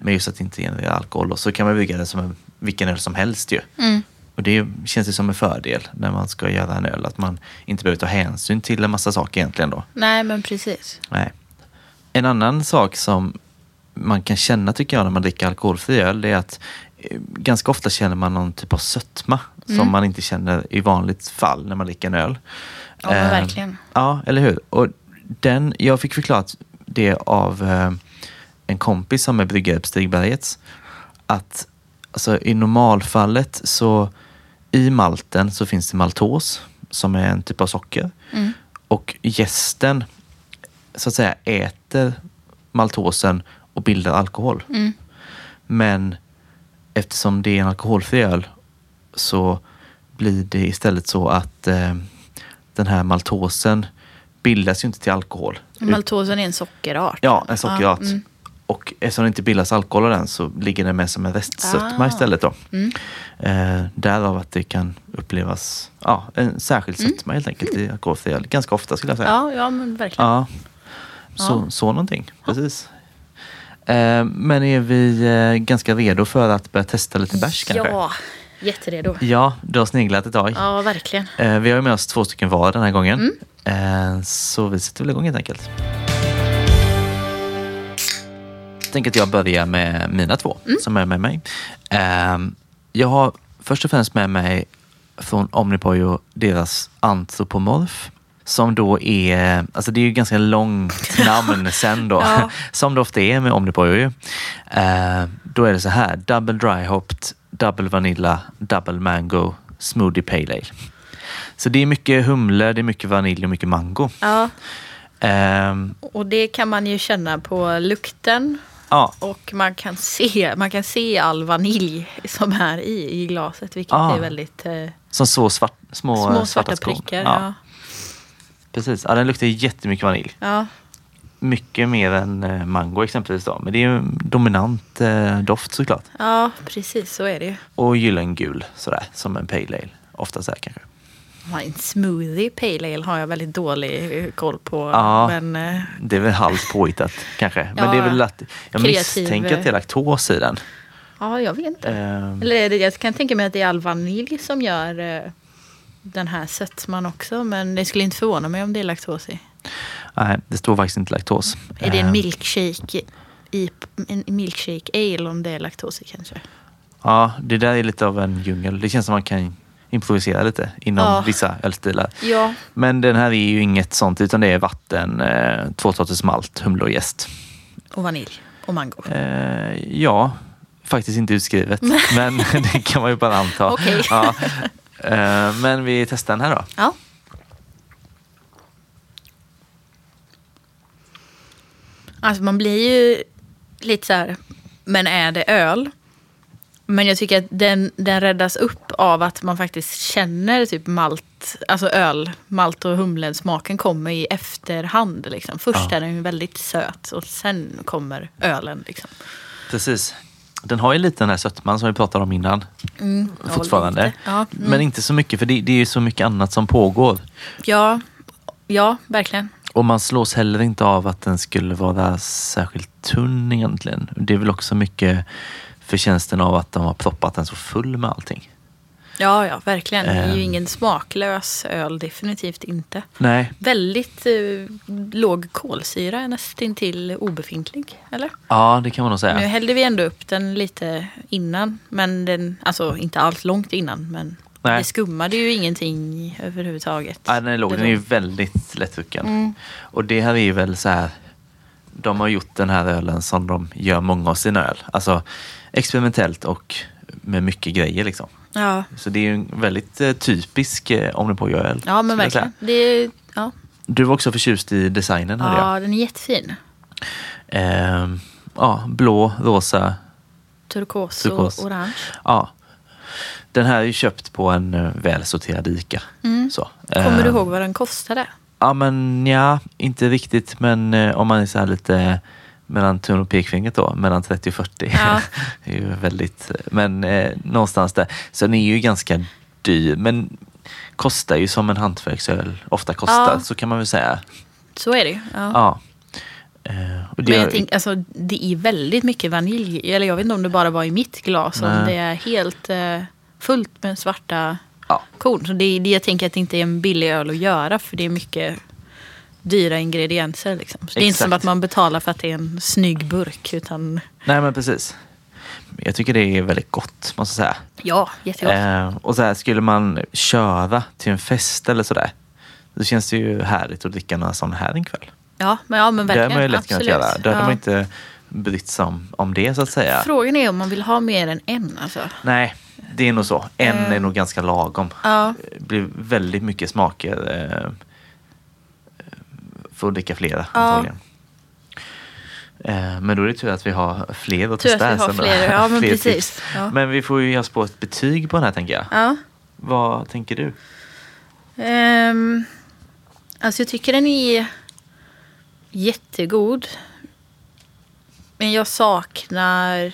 Men just att det inte genererar alkohol då, så kan man bygga det som en, vilken öl som helst ju. Mm. Och det känns ju som en fördel när man ska göra en öl, att man inte behöver ta hänsyn till en massa saker egentligen då. Nej, men precis. Nej. En annan sak som man kan känna tycker jag när man dricker alkoholfri öl, det är att eh, ganska ofta känner man någon typ av sötma som man inte känner i vanligt fall när man dricker en öl. Ja, men Eh, verkligen. Ja, eller hur? Och den, jag fick förklarat det av eh, en kompis som är bryggare på Stigbergets. Att alltså, i normalfallet så i malten så finns det maltos. som är en typ av socker. Mm. Och gästen så att säga äter maltosen och bildar alkohol. Mm. Men eftersom det är en alkoholfri öl så blir det istället så att eh, den här maltosen bildas ju inte till alkohol. Maltosen är en sockerart. Ja, en sockerart. Ja, mm. Och eftersom det inte bildas alkohol av den så ligger den med som en restsötma Ah. istället. Då. Mm. Eh, därav att det kan upplevas, ja, en särskild sötma helt enkelt i alkoholfri öl. Ganska ofta skulle jag säga. Ja, ja, men verkligen. Ja, så, Ja. så någonting. Precis. Eh, men är vi eh, ganska redo för att börja testa lite bärs kanske? Ja, jätteredo. Ja, du har sneglat ett tag. Ja, verkligen. Eh, vi har med oss två stycken var den här gången. Mm. Eh, så vi sätter väl igång helt enkelt. Tänker att jag börjar med mina två Mm. som är med mig. Eh, jag har först och främst med mig från Omnipojo deras Antropomorf. Som då är, alltså det är ju ganska långt namn [laughs] sen då. Ja. [laughs] Som det ofta är med Omnipojo ju. Eh, då är det så här, double dry hopped, double vanilla, double mango, smoothie pale ale. Så det är mycket humle, det är mycket vanilj och mycket mango. Ja, Ehm, och det kan man ju känna på lukten. Ja, Och man kan se, man kan se all vanilj som är i, i glaset. Vilket Ah. är väldigt eh, som så svart, små, små svarta skon. prickar. Ja, Ja. Precis, ja, den luktar jättemycket vanilj. Ja. Mycket mer än eh, mango exempelvis. Då. Men det är ju dominant eh, doft såklart. ja, precis så är det ju. Och gyllengul sådär, som en pale ale. Ofta så här kanske. En smoothie pale ale har jag väldigt dålig eh, koll på. Ja. Men eh, Det är väl halvt påhittat [laughs] kanske. Men Ja, det är väl att jag kreativ, misstänker att det är laktos i den. ja, jag vet inte. Ehm, Eller det, jag kan tänka mig att det är all vanilj som gör eh, den här sötman också. Men det skulle inte förvåna mig om det är laktos i. nej, det står faktiskt inte laktos. Är det en Ehm, milkshake i en milkshake ale om det är laktos i kanske? Ja, det där är lite av en djungel. Det känns som man kan improvisera lite inom Ja. vissa ölstilar. Ja, Men den här är ju inget sånt utan det är vatten, eh, två sorters malt, humle och jäst. och vanilj och mango. Eh, ja, faktiskt inte utskrivet. [laughs] men [laughs] det kan man ju bara anta. Okej. Ja. Eh, men vi testar den här då. Ja. Alltså man blir ju lite så här, men är det öl? Men jag tycker att den, den räddas upp av att man faktiskt känner typ malt, alltså öl, malt och humlesmaken kommer i efterhand. Liksom. Först Ja. är den väldigt söt och sen kommer ölen. Liksom. Precis. Den har ju lite den här sötman som vi pratade om innan. Mm, fortfarande. Ja, mm. Men inte så mycket för det, det är ju så mycket annat som pågår. ja, ja, verkligen. Och man slås heller inte av att den skulle vara särskilt tunn egentligen. Det är väl också mycket förtjänsten av att de har proppat den så full med allting. Ja, ja, verkligen. Det är ju Ehm. ingen smaklös öl, definitivt inte. Nej, Väldigt eh, låg kolsyra, nästintill obefintlig. Eller? ja det kan man nog Nu säga. hällde vi ändå upp den lite innan. Men den, alltså inte allt långt innan. Men Nej. det skummade ju ingenting överhuvudtaget. Nej, den är låg. Den är ju väldigt lättdrucken. Mm. Och det här är ju väl så här. De har gjort den här ölen som de gör många av sina öl. Alltså experimentellt och med mycket grejer liksom. Ja, Så det är ju en väldigt eh, typisk eh, Omnipojo-öl. ja men verkligen. Det är, ja. Du var också förtjust i designen hörde jag. ja, den är jättefin. Ehm, ja, blå, rosa. Turkos, Turkos. och orange. Ja. Den här är ju köpt på en uh, välsorterad ICA. Så. Mm. Kommer du Ehm, ihåg vad den kostade? Ja, men ja, inte riktigt. Men eh, om man är så lite mellan tum och pekfingret då, mellan 30 och 40. Ja. [laughs] det är ju väldigt, men eh, någonstans där. Så den är ju ganska dyr, men kostar ju som en hantverksöl ofta kostar, Ja. så kan man väl säga. Så är det ju. Ja. Ja. Eh, det, Men jag tänker, alltså, det är väldigt mycket vanilj. Eller jag vet inte om det bara var i mitt glas. Om det är helt eh, fullt med svarta ja, korn. Så det, det, jag tänker att det inte är en billig öl att göra. För det är mycket dyra ingredienser. Liksom. Det är inte som att man betalar för att det är en snygg burk. Utan nej men precis. Jag tycker det är väldigt gott, måste jag säga. ja, jättegott. Eh, och så här, skulle man köra till en fest eller sådär, då känns det ju härligt att dricka några sådana här en kväll. Ja, men, ja, men Det verkligen. har man ju lätt kunnat göra. Då hade Ja. man inte brytt sig om, om det så att säga. Frågan är om man vill ha mer än en. Alltså. Nej, Det är nog så. En är Eh. nog ganska lagom. Ja. Det blir väldigt mycket smaker. Att dricka flera Ja. antagligen. Eh, men då är det tur att vi har fler att Tur att testa. vi har fler. Ja, [laughs] men Fler precis. Ja. Men vi får ju ge oss på ett betyg på den här tänker jag. Ja. Vad tänker du? Ehm, alltså jag tycker den är jättegod. Men jag saknar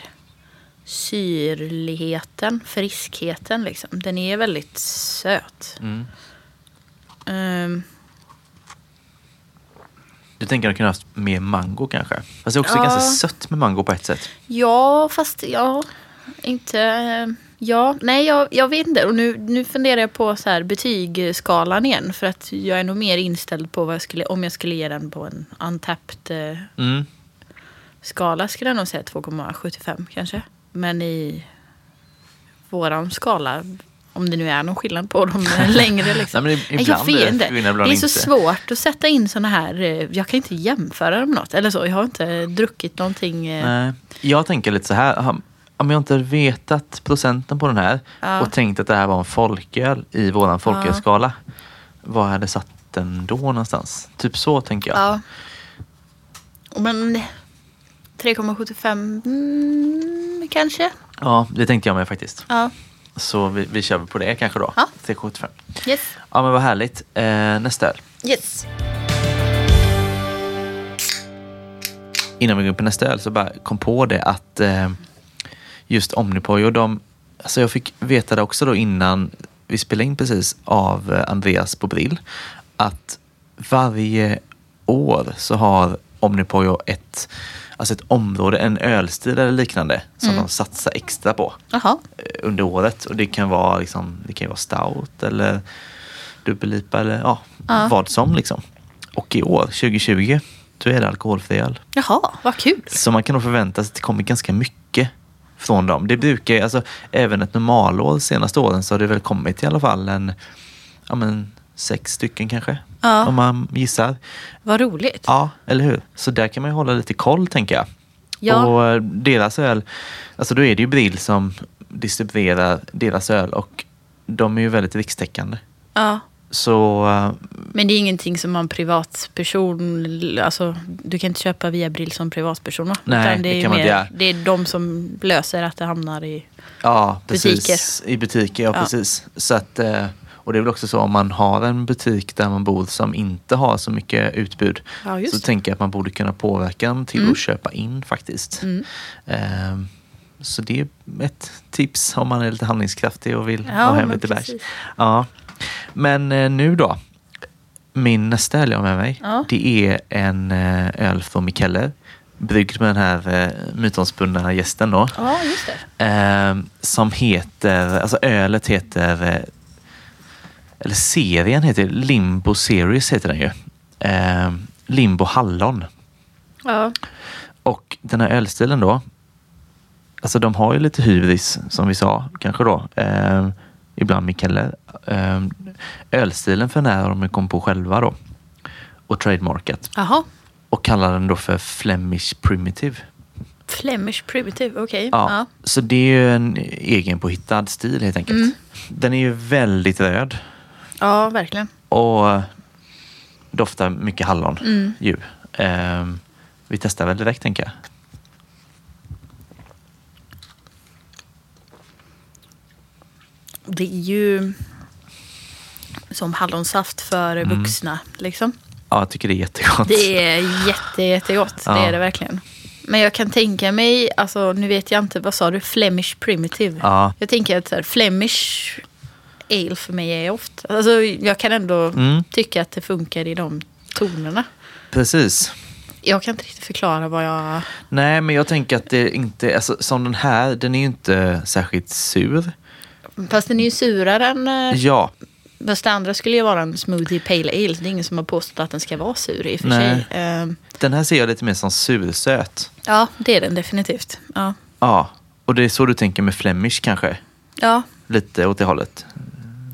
syrligheten, friskheten liksom. Den är väldigt söt. Mm. Ehm, Du tänker att du kunde haft mer mango kanske? Fast det är också Ja. ganska sött med mango på ett sätt. ja, fast ja, inte... Ja, nej jag, jag vet inte. Och nu, nu funderar jag på så här betygsskalan igen. För att jag är nog mer inställd på vad jag skulle, om jag skulle ge den på en untapped eh, Mm. skala skulle jag nog säga 2,75 kanske. Men i våran skala, om det nu är någon skillnad på dem [laughs] längre. Liksom. Nej, men ibland jag vet det inte. Det är så inte. svårt att sätta in såna här, eh, jag kan inte jämföra dem med något. Eller så, jag har inte druckit någonting. eh, Nej. Jag tänker lite så här. Om jag inte vetat procenten på den här Ja. och tänkt att det här var en folköl i våran folkölsskala. Vad hade satt den då någonstans? Typ så tänker jag. Ja. Men 3,75 mm, kanske. Ja, det tänkte jag med faktiskt. Ja. Så vi, vi kör på det kanske då. Ja. 375. Yes. Ja men vad härligt. Eh, nästa öl. Yes. Innan vi går in på nästa öl så bara kom på det att eh, just Omnipojo, de, alltså jag fick veta det också då innan vi spelade in precis av eh, Andreas Bobril att varje år så har Omnipojo ett, alltså ett område, en ölstil eller liknande som de satsar extra på Jaha. eh, under året. Och det kan vara, liksom, det kan vara stout eller dubbellipa eller ja, Ja. vad som. Liksom. Och i år, 2020, då är det alkoholfri öl. Jaha, vad kul. Så man kan nog förvänta sig att det kommer ganska mycket från dem. Det brukar, alltså även ett normalår senaste åren så har det väl kommit i alla fall en, ja men sex stycken kanske. Ja. Om man gissar. Vad roligt. Ja, eller hur? Så där kan man ju hålla lite koll tänker jag. Ja. Och eh, deras öl, alltså då är det ju Brill som distribuerar deras öl och de är ju väldigt rikstäckande. Ja. Så eh, Men det är ingenting som man privatperson, alltså du kan inte köpa via Brill som privatperson va? Nej, det, det är kan man inte göra. det är de som löser att det hamnar i... ja, precis. Butiker. I butiker, ja, Ja. precis. Så att, eh, och det är väl också så om man har en butik där man bor som inte har så mycket utbud. Ja, så tänker jag att man borde kunna påverka dem till Mm. att köpa in faktiskt. Mm. Eh, så det är ett tips om man är lite handlingskraftig och vill Ja, ha hem lite bärs. Ja. Men eh, nu då. Min nästa öl jag har med mig, Ja. det är en eh, öl från Mikkeller. Bryggd med den här eh, mytomspunna gästen då. Ja, just det. Eh, som heter, alltså ölet heter, eller serien heter Limbo Series heter den ju. Eh, Limbo Hallon. Ja. Och den här ölstilen då, alltså de har ju lite hybris som vi sa kanske då. Eh, ibland Mikkeller. Eh, ölstilen för den här har de kommit på själva då. Och trademarkat. Jaha. Och kallar den då för Flemish Primitive. Flemish Primitive, okej. Ja, Ja. Så det är ju en egen påhittad stil helt enkelt. Mm. Den är ju väldigt röd ja, verkligen. och doftar mycket hallon Mm. ju. Eh, vi testar väl direkt tänker jag. Det är ju som hallonsaft för Mm. vuxna. Liksom. Ja, jag tycker det är jättegott. Det är jätte, jättegott. Ja. Det är det verkligen. Men jag kan tänka mig, alltså nu vet jag inte, vad sa du? Flemish Primitive. Ja. Jag tänker att så här, Flemish Ale för mig är ofta, alltså jag kan ändå Mm. tycka att det funkar i de tonerna. Precis. Jag kan inte riktigt förklara vad jag... Nej, men jag tänker att det inte, alltså som den här, den är ju inte särskilt sur. Fast den är ju surare än... eh, Ja, Fast det andra skulle ju vara en smoothie pale ale. Det är ingen som har påstått att den ska vara sur i och för Nej. sig. Ehm, den här ser jag lite mer som sursöt. ja, det är den definitivt. Ja. Ja, och det är så du tänker med Flemish kanske? Ja. Lite åt det hållet.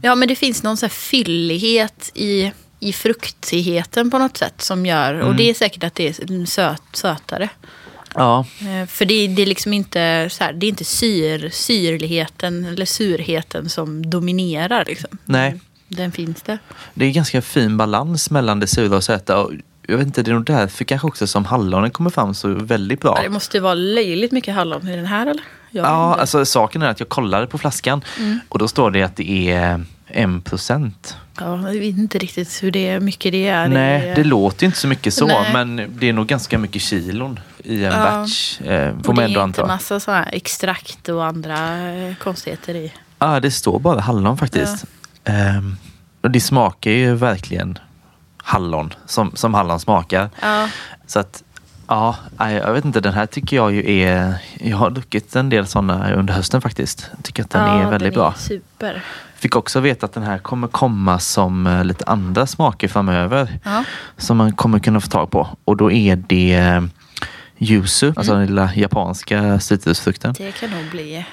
Ja, men det finns någon så fyllighet i, i fruktigheten på något sätt som gör... Och Mm. det är säkert att det är söt, sötare. Ja, Eh, För det, det är liksom inte, så här, det är inte syr, syrligheten eller surheten som dominerar. Liksom. nej. Den finns där. Det är ganska fin balans mellan det sura och söta. Och jag vet inte, det är nog därför kanske också som hallonen kommer fram så väldigt bra. Ja, Det måste vara löjligt mycket hallon i den här eller? Jag Ja, alltså saken är att jag kollade på flaskan Mm. och då står det att det är en procent. ja, jag vet inte riktigt hur det, mycket det är. Nej, det låter inte så mycket så, Nej. men det är nog ganska mycket kilon i en Ja. batch. Eh, får Och man det ändå är inte anta. massa så här extrakt och andra eh, konstigheter i. Ja, det står bara hallon faktiskt. Ehm, och det smakar ju verkligen hallon, som, som hallon smakar. Ja, Så att, ja, jag vet inte, den här tycker jag ju är... Jag har druckit en del sådana under hösten faktiskt. Jag tycker att den ja, är väldigt den bra. super. Fick också veta att den här kommer komma som eh, lite andra smaker framöver. Ja. Som man kommer kunna få tag på. Och då är det eh, yuzu, alltså den lilla japanska citrusfrukten. Det kan nog bli...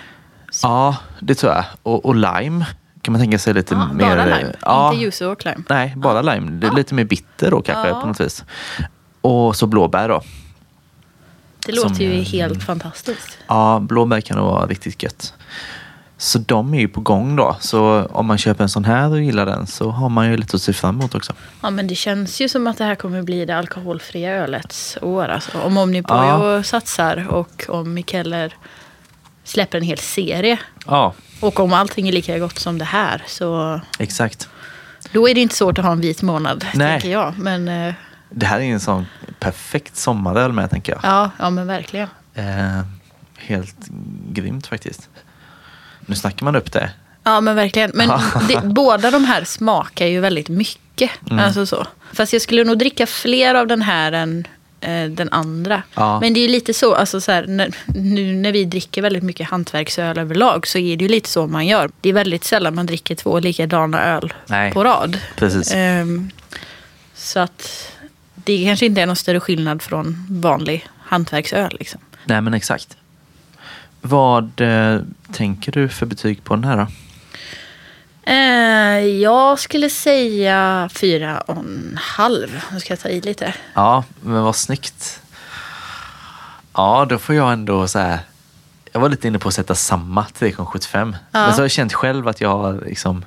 Ja, det tror jag. Och, och lime kan man tänka sig lite Ja, mer... bara lime, Ja, inte yuzu och lime. Nej, bara lime. Det är Ja. lite mer bitter då kanske Ja. på något vis. Och så blåbär då. Det låter Som, ju helt fantastiskt. Ja, blåbär kan nog vara riktigt gött. Så de är ju på gång då. Så om man köper en sån här och gillar den så har man ju lite att se fram emot också. Ja, men det känns ju som att det här kommer bli det alkoholfria ölets år. Alltså. Om Omnipojo Ja. satsar och om Mikeller släpper en hel serie. Ja, Och om allting är lika gott som det här så exakt. då är det inte svårt att ha en vit månad, Nej. tänker jag. Men eh, Det här är en sån perfekt sommaröl med tänker jag. ja, ja, men verkligen. Eh, helt grymt faktiskt. Nu snackar man upp det. Ja, men verkligen. Men det, båda de här smakar ju väldigt mycket. Mm. Alltså så. Fast jag skulle nog dricka fler av den här än eh, den andra. Ja. Men det är ju lite så, alltså så här, när, nu när vi dricker väldigt mycket hantverksöl överlag så är det ju lite så man gör. Det är väldigt sällan man dricker två likadana öl Nej. på rad. Precis. Ehm, så att det kanske inte är någon större skillnad från vanlig hantverksöl. Liksom. Nej men exakt. Vad eh, tänker du för betyg på den här då? Eh, jag skulle säga fyra och en halv. Nu ska jag ta i lite. Ja, men vad snyggt. Ja, då får jag ändå så här. Jag var lite inne på att sätta samma 3,75. Ja. Men så har jag känt själv att jag liksom,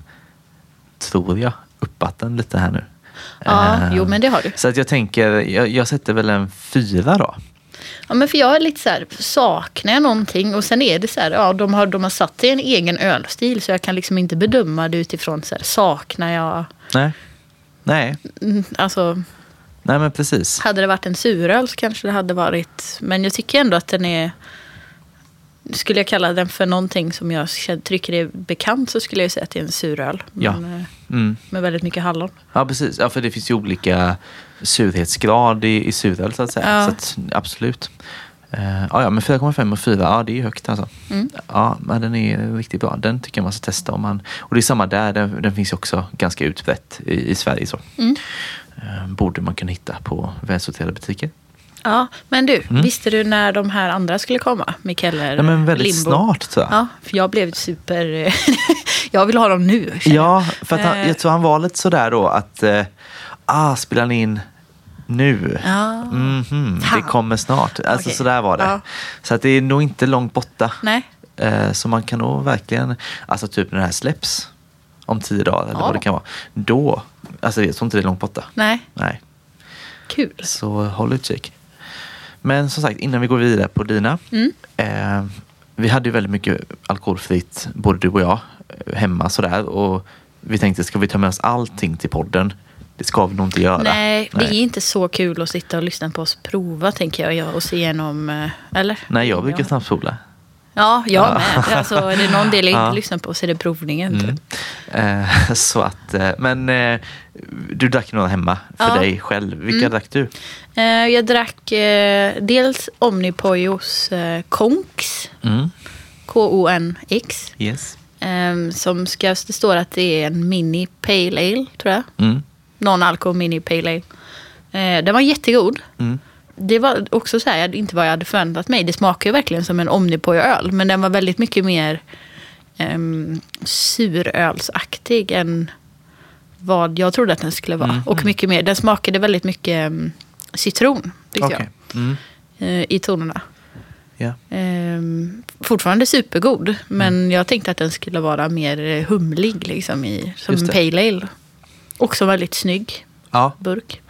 tror jag, uppat den lite här nu. Ja, Eh, jo men det har du. Så att jag tänker, jag, jag sätter väl en fyra då. Ja, men för jag är lite så här, saknar jag någonting? Och sen är det så här, ja de har, de har satt sig en egen ölstil så jag kan liksom inte bedöma det utifrån så här, saknar jag? Nej. Nej, Mm, Alltså, nej men precis. hade det varit en suröl så kanske det hade varit, men jag tycker ändå att den är skulle jag kalla den för någonting som jag tycker är bekant så skulle jag säga att det är en suröl. Ja. Men, eh, Mm. Med väldigt mycket hallon. Ja, precis. Ja, för det finns ju olika surhetsgrad i, i suröl så att säga. Ja. Så att, absolut. Uh, ja, men 4,5 och 4, ja det är högt alltså. Mm. Ja, men den är riktigt bra. Den tycker jag man ska testa. Om man, och det är samma där, den, den finns också ganska utbrett i, i Sverige. Så. Mm. Eh, borde man kunna hitta på välsorterade butiker. Ja, men du, Mm. visste du när de här andra skulle komma? Mikeller, Ja, men väldigt Limbo? snart tror jag. Ja, för jag blev super... [laughs] jag vill ha dem nu. Ja, för att han, Eh. jag tror han var lite sådär då att, eh, ah, spelar han in nu? Ja. Mhm, det Fan. kommer snart. Alltså Okej. sådär var det. Ja. Så att det är nog inte långt borta. Nej. Eh, så man kan nog verkligen, alltså typ när det här släpps om tio dagar eller Ja. vad det kan vara. Då, alltså jag tror inte det är långt borta. Nej, Nej, kul. så håll utkik. Men som sagt, innan vi går vidare på dina. Mm. Eh, vi hade ju väldigt mycket alkoholfritt, både du och jag, eh, hemma sådär. Och vi tänkte, ska vi ta med oss allting till podden? Det ska vi nog inte göra. Nej, det är inte så kul att sitta och lyssna på oss prova, tänker jag, ja, och se igenom... eh, Eller? Nej, jag brukar snabbspola. Ja, jag Ja. med. Alltså, är det någon del jag inte Ja. lyssnar på så är det provningen. Mm. Typ. Eh, [laughs] så att, eh, men eh, du drack några hemma för Ja. dig själv. Vilka Mm. drack du? Eh, jag drack eh, dels Omnipojos eh, Konks, Mm. K-O-N-X. Yes. Eh, som ska, det står att det är en mini pale ale, tror jag. Mm. Non alko mini pale ale. Den var jättegod. Mm. Det var också så här, inte vad jag hade förväntat mig. Det smakar ju verkligen som en Omnipojo-öl. Men den var väldigt mycket mer um, surölsaktig än vad jag trodde att den skulle vara. Mhm. Och mycket mer, den smakade väldigt mycket em, citron, tyckte Okej. Mm. eh, i tonerna. Ja. Ehm, fortfarande supergod, men Mm. jag tänkte att den skulle vara mer humlig liksom, i, som en pale ale. Också väldigt snygg ja, burk.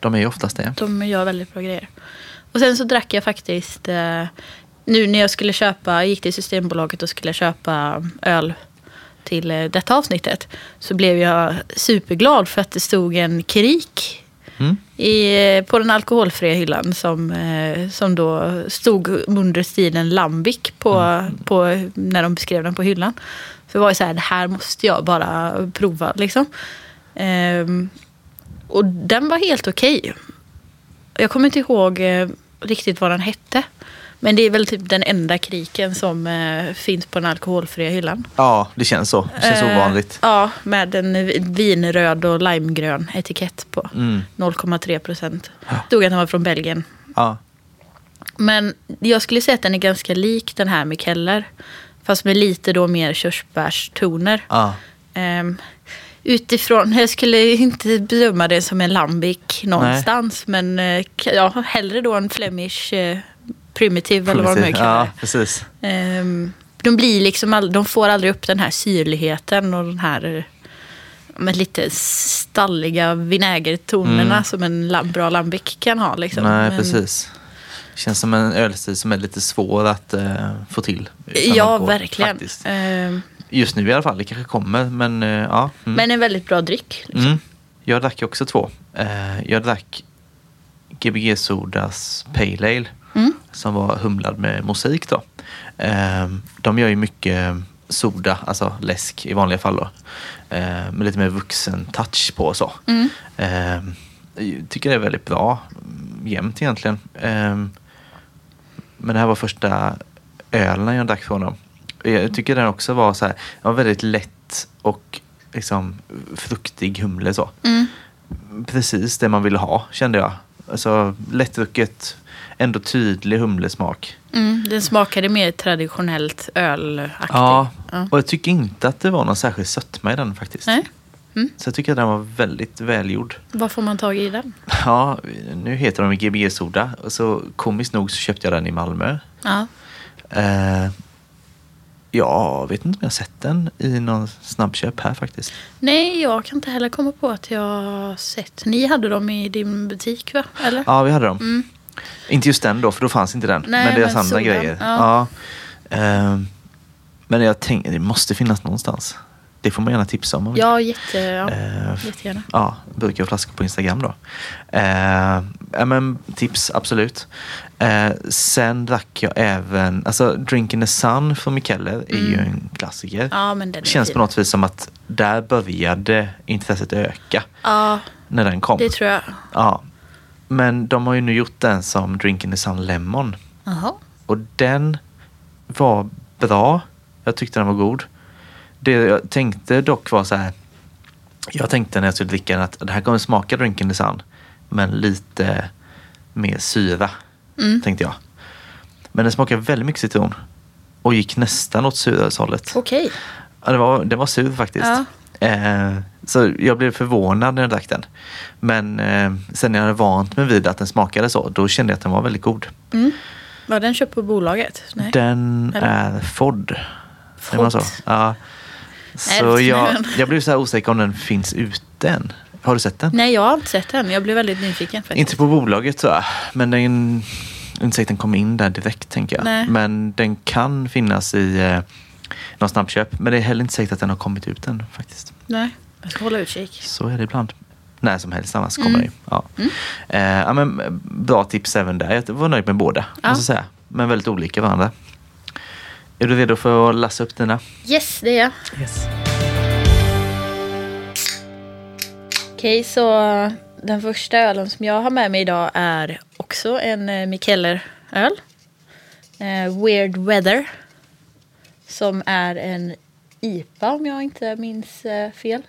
De är ju oftast det. De gör väldigt bra grejer. Och sen så drack jag faktiskt, eh, nu när jag skulle köpa, jag gick till Systembolaget och skulle köpa öl till eh, detta avsnittet. Så blev jag superglad för att det stod en krik Mm. i, eh, på den alkoholfria hyllan som, eh, som då stod under stilen Lambic på, på, när de beskrev den på hyllan. Så det var ju så här, det här måste jag bara prova liksom. Ehm, och den var helt okej. Jag kommer inte ihåg eh, riktigt vad den hette. Men det är väl typ den enda kriken som eh, finns på den alkoholfria hyllan. Ja, det känns så. Det känns Eh, ovanligt. Ja, med en vinröd och limegrön etikett på. Mm. 0,3 procent. Stod att den var från Belgien. Ja. Men jag skulle säga att den är ganska lik den här med Keller. Fast med lite då mer körsbärstoner. Ja. Utifrån, jag skulle inte bedöma det som en lambic någonstans. Men eh, ja, hellre då en Flemish eh, primitive eller vad de nu kallar Ja, precis. Ehm, de, blir liksom all, de får aldrig upp den här syrligheten och den här eh, med lite stalliga vinägertonerna Mm. som en la- bra lambic kan ha. Liksom. Nej, Men- precis. Känns som en ölstil som är lite svår att eh, få till. Ja, alkohol, verkligen. faktiskt. Ehm, Just nu i alla fall, det kanske kommer, men eh, ja. Mm. Men en väldigt bra dryck. Liksom. Mm. Jag drack också två. Eh, jag drack Gbg Sodas Pale Ale Mm. som var humlad med mosaik då. Eh, de gör ju mycket soda, alltså läsk i vanliga fall då. Eh, med lite mer vuxen touch på och så. Mm. Eh, jag tycker det är väldigt bra. mm, Jämnt egentligen. Eh, men det här var första ölen jag drack från dem. Jag tycker den också var så här, var väldigt lätt och liksom fruktig humle så. Mm. Precis det man ville ha kände jag. Alltså lättdrucket, ändå tydlig humlesmak. Mm. Den smakade mer traditionellt ölaktig. Ja, Ja. och jag tycker inte att det var någon särskild sötma i den faktiskt. Nej. Mm. Så jag tycker att den var väldigt välgjord. Vad får man tag i den? Ja, nu heter de Gbg Soda. Och så komiskt nog så köpte jag den i Malmö. Ja. Eh, jag vet inte om jag har sett den i någon snabbköp här faktiskt. Nej, jag kan inte heller komma på att jag har sett. Ni hade dem i din butik va? Eller? Ja, vi hade dem. Mm. Inte just den då, för då fanns inte den. Nej, men deras andra grejer. ja. Ja. Eh, men jag tänkte, det måste finnas någonstans. Det får man gärna tipsa om. om. Ja, jätte, ja. Eh, jättegärna. Ja, burkar och flaskor på Instagram då. Eh, ja, men tips, absolut. Eh, sen drack jag även, alltså Drink in the Sun från Mikeller är ju en klassiker. Mm. Ja, men den Känns fin. på något vis som att där började intresset öka Ja, när den kom. det tror jag. Ja. Men de har ju nu gjort den som Drink in the Sun Lemon. Jaha. Och den var bra. Jag tyckte den var god. Det jag tänkte dock var så här. Jag tänkte när jag skulle dricka den att det här kommer smaka Drink in the Sun. Men lite mer syra. Mm. Tänkte jag. Men den smakade väldigt mycket citron. Och gick nästan åt surölshållet. Okej. Ja, det, var, det var sur faktiskt. Ja. Eh, så jag blev förvånad när jag drack den. Men eh, sen när jag hade vant mig vid att den smakade så, då kände jag att den var väldigt god. Mm. Var den köpt på bolaget? Nej. Den Eller? är FOD. Säger man så? Fod. Ja. Så jag, jag blev så här osäker om den finns ute än. Har du sett den? Nej, jag har inte sett den. Jag blev väldigt nyfiken. Faktiskt. Inte på bolaget jag. Men den, inte säkert den kommer in där direkt tänker jag. Nej. Men den kan finnas i eh, någon snabbköp. Men det är heller inte säkert att den har kommit ut än faktiskt. Nej, jag ska hålla utkik. Så är det ibland. När som helst annars kommer Mm. det ju. Ja. Eh, ja, men, eh, bra tips även där. Jag var nöjd med båda. Ja. Måste säga. Men väldigt olika varandra. Är du redo för att lassa upp dina? Yes, det är jag. Yes. Okej, så den första ölen som jag har med mig idag är också en eh, Mikkeller-öl. Eh, Weird Weather. Som är en IPA om jag inte minns eh, fel.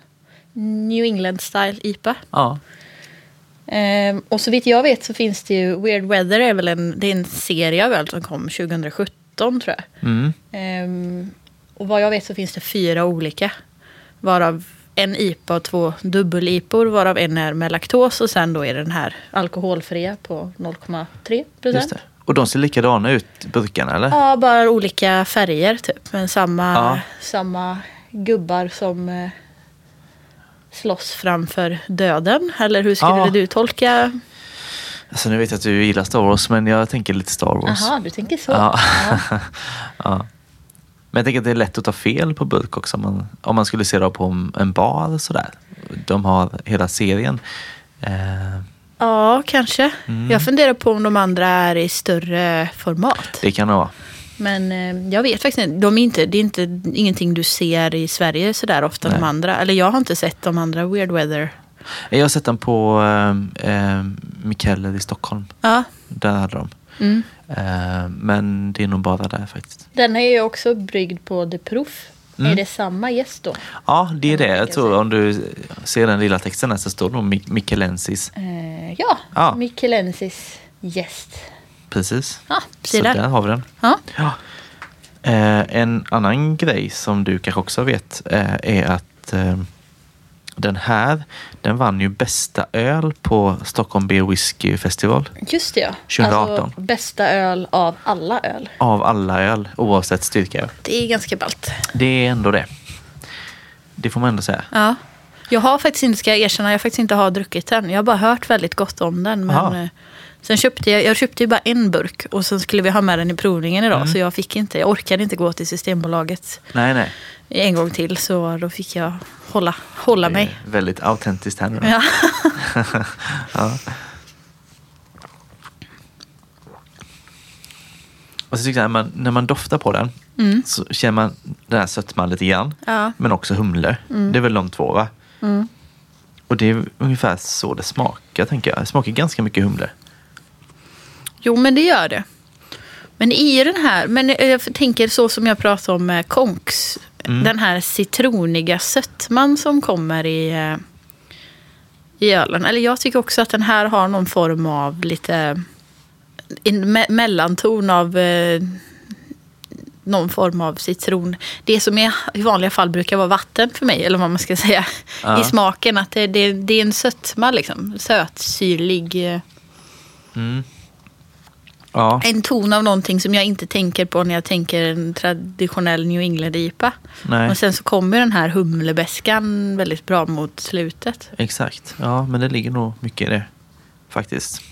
New England Style IPA. Ja. Ehm, och så vitt jag vet så finns det ju Weird Weather är väl en, det är en serie av öl som kom 2017 tror jag. Mm. Ehm, och vad jag vet så finns det fyra olika. Varav en IPA och två dubbel-IPor. Varav en är med laktos och sen då är den här alkoholfria på 0,3 Just procent. Och de ser likadana ut, burkarna eller? Ja, bara olika färger typ. Men samma, Ja. samma gubbar som eh, slåss framför döden. Eller hur skulle Ja. du tolka? Alltså nu vet jag att du gillar Star Wars men jag tänker lite Star Wars. Jaha, du tänker så. Ja. Ja. [laughs] ja. Men jag tänker att det är lätt att ta fel på burk också om man, om man skulle se det på en bar eller sådär. De har hela serien. Eh, Ja, kanske. Mm. Jag funderar på om de andra är i större format. det kan det vara. Men eh, jag vet faktiskt inte. De är inte. Det är inte ingenting du ser i Sverige sådär ofta, de andra. Eller jag har inte sett de andra Weird Weather. Jag har sett den på eh, eh, Mikeller i Stockholm. Ja. Där hade de. Mm. Eh, men det är nog bara där faktiskt. Den är ju också bryggd på The Proof. Mm. Är det samma gäst då? Ja, det är det. Jag tror om du ser den lilla texten här så står det nog Mi- Mikelensis. Eh, ja, Ja. Michelensis gäst. Precis. Ja, Så där. där har vi den. Ja. Ja. Eh, en annan grej som du kanske också vet eh, är att eh, den här, den vann ju bästa öl på Stockholm Beer Whisky Festival. Just det ja. 2018. Alltså, bästa öl av alla öl. Av alla öl, oavsett styrka. Det är ganska ballt. Det är ändå det. Det får man ändå säga. Ja. Jag har faktiskt inte, ska jag erkänna, jag faktiskt inte har druckit den. Jag har bara hört väldigt gott om den. Men Aha. eh, sen köpte jag, jag köpte ju bara en burk och sen skulle vi ha med den i provningen idag. Mm. Så jag fick inte, jag orkade inte gå till Systembolaget Nej, nej. En gång till. Så då fick jag hålla, hålla mig. väldigt autentiskt här nu. Ja. [laughs] Ja. Och så tycker jag, när man, när man doftar på den Mm. så känner man den här sötman lite grann. Ja. Men också humle. Det är väl de två va? Mm. Och det är ungefär så det smakar tänker jag. Det smakar ganska mycket humle. Jo, men det gör det. Men i den här, men jag tänker så som jag pratade om med konks. Mm. Den här citroniga sötman som kommer i, eh, i ölen. Eller jag tycker också att den här har någon form av lite en me- mellanton av eh, någon form av citron. Det som är, i vanliga fall brukar vara vatten för mig, eller vad man ska säga, Ja. i smaken. Att det, det, det är en sötma, liksom. sötsyrlig. eh, Mm. Ja, en ton av någonting som jag inte tänker på när jag tänker en traditionell New England-IPA. Och sen så kommer den här humlebäskan väldigt bra mot slutet. Exakt. Ja, men det ligger nog mycket i det. Faktiskt.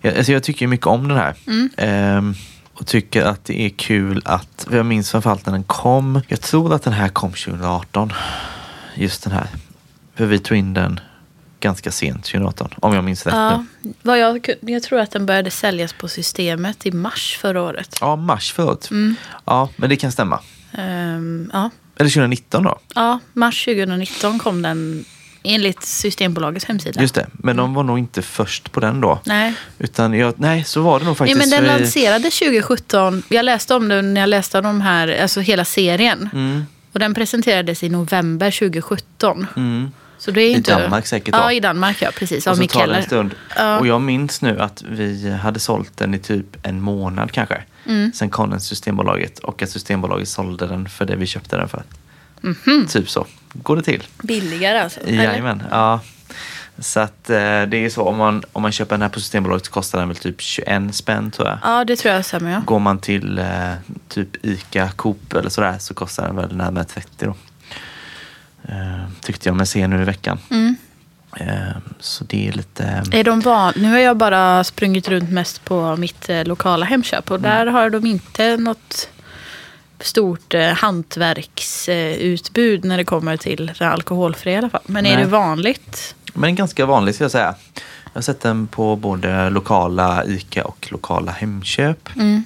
Jag, alltså jag tycker mycket om den här. Mm. Ehm, och tycker att det är kul att, jag minns framförallt när den kom. Jag tror att den här kom 2018. Just den här. För vi tog in den ganska sent 2018. Om jag minns rätt Ja, nu. vad jag, jag tror att den började säljas på systemet i mars förra året. Ja, mars förut. Mm. Ja, men det kan stämma. Ehm, ja. Eller 2019 då. ja, mars 2019 kom den enligt Systembolagets hemsida. Just det. Men de var nog inte först på den då. Nej. Utan jag, nej, så var det nog Nej, faktiskt. men den lanserades 2017. Jag läste om den när jag läste om de här, alltså hela serien. Mm, Och den presenterades i november 2017. mm. Så det är I inte... Danmark säkert då. Ja, i Danmark ja. Precis. Av Och så tar det en stund. Ja. Och jag minns nu att vi hade sålt den i typ en månad kanske. Mm. Sen kom den till Systembolaget och att Systembolaget sålde den för det vi köpte den för. Mhm. Typ så går det till. Billigare alltså? eller? Jajamän. Ja. Så att eh, det är så om man, om man köper den här på Systembolaget så kostar den väl typ 21 spänn tror jag. Ja, det tror jag stämmer. Ja. Går man till eh, typ ICA, Coop eller sådär så kostar den väl närmare 30 då. Eh, tyckte jag mig se nu i veckan. Mm. Eh, så det är lite... Är de van... Nu har jag bara sprungit runt mest på mitt eh, lokala Hemköp och Mm. där har de inte något stort eh, hantverksutbud när det kommer till det alkoholfria i alla fall. Men är Nej. det vanligt? Men ganska vanligt ska jag säga. Jag har sett den på både lokala ICA och lokala Hemköp. Mm.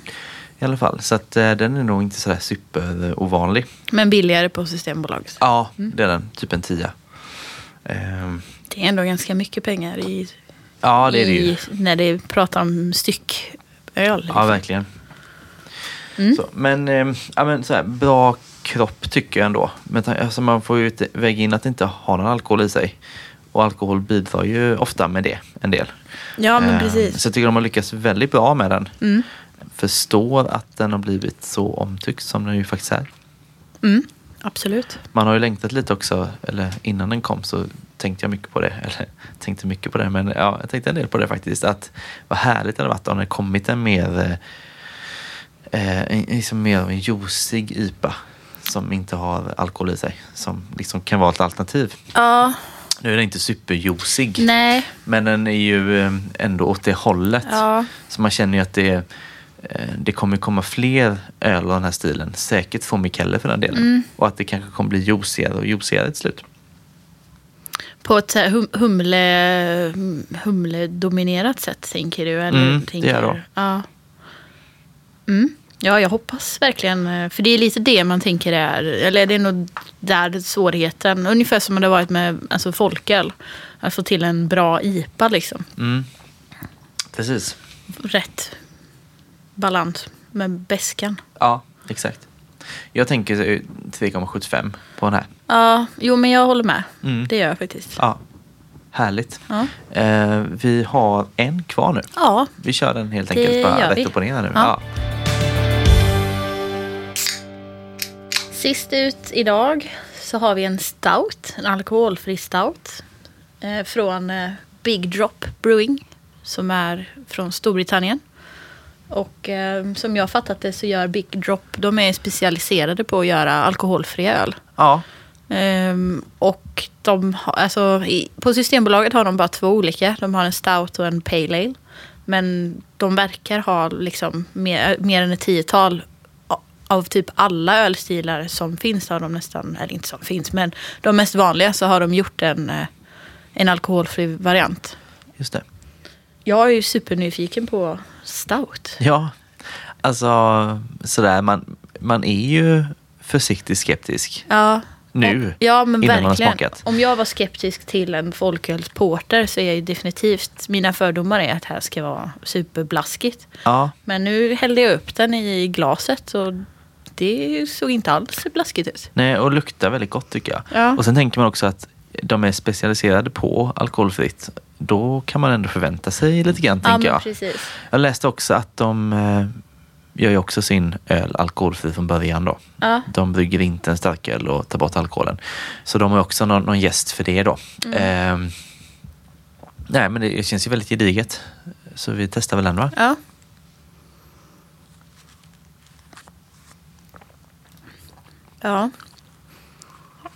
I alla fall. Så att, eh, den är nog inte sådär superovanlig. Men billigare på Systembolaget. Ja, det är den. Typ en tia. Ehm, Det är ändå ganska mycket pengar i, ja, det är det ju. i, när det pratar om stycköl. Ja, liksom. verkligen. Mm. Så, men ehm, ja, men så här, bra kropp tycker jag ändå. Men ta- alltså, man får ju inte väga in att det inte har någon alkohol i sig. Och alkohol bidrar ju ofta med det en del. Ja, men Ehm, precis. Så jag tycker de har lyckats väldigt bra med den. Förstår att den har blivit så omtyckt som den ju faktiskt är. Mm. Absolut. Man har ju längtat lite också, eller innan den kom så tänkte jag mycket på det. Eller tänkte mycket på det, men ja, jag tänkte en del på det faktiskt. Att vad härligt det hade varit om det kommit en mer, eh, en, liksom mer av en juicig IPA som inte har alkohol i sig. Som liksom kan vara ett alternativ. Ja, Nu är den inte superjuicig, nej. men den är ju eh, ändå åt det hållet. Ja, Så man känner ju att det, eh, det kommer komma fler öl av den här stilen. Säkert från Mikkeller för den delen. Mm. Och att det kanske kommer bli juicigare och juicigare till slut. på ett hum, humle, humledominerat sätt tänker du? Eller, Mm, det tänker gör du? jag. Ja. Mm. ja, jag hoppas verkligen. eh, För det är lite det man tänker är, eller det är nog där svårigheten, ungefär som det har varit med alltså, folköl. Att få till en bra IPA liksom. Mm. Precis. Rätt balans med bäskan. Ja, exakt. Jag tänker eh, 3,75 på den här. Ja, jo men jag håller med. Mm. Det gör jag faktiskt. Ja, härligt. Ja. Eh, vi har en kvar nu. Ja, Vi kör den helt Det enkelt bara gör rätt vi. upp och ner nu. Ja. Ja. Sist ut idag så har vi en stout, en alkoholfri stout. Eh, från eh, Big Drop Brewing som är från Storbritannien. Och eh, som jag fattat det så gör Big Drop, de är specialiserade på att göra alkoholfri öl. ja. Ehm, och de har, alltså, i, på Systembolaget har de bara två olika. De har en stout och en pale ale. Men de verkar ha liksom mer, mer än ett tiotal av typ alla ölstilar som finns. Har de nästan, eller inte som finns, men de mest vanliga så har de gjort en, eh, en alkoholfri variant. Just det. Jag är ju supernyfiken på stout. Ja, alltså sådär, man, man är ju försiktigt skeptisk. Ja, Nu, ja, men innan man har verkligen. smakat. Om jag var skeptisk till en folkölsporter så är jag ju definitivt... Mina fördomar är att det här ska vara superblaskigt. Ja, Men nu hällde jag upp den i glaset och det såg inte alls blaskigt ut. nej, och luktar väldigt gott tycker jag. Ja. Och sen tänker man också att de är specialiserade på alkoholfritt. Då kan man ändå förvänta sig lite grann, Ja, tänker jag. precis. Jag läste också att de eh, gör ju också sin öl alkoholfri från början då. Ja. De brygger inte en starköl och tar bort alkoholen. Så de har också någon, någon gäst för det då. Mm. Ehm, nej, men det känns ju väldigt gediget. Så vi testar väl den va? Ja. Ja.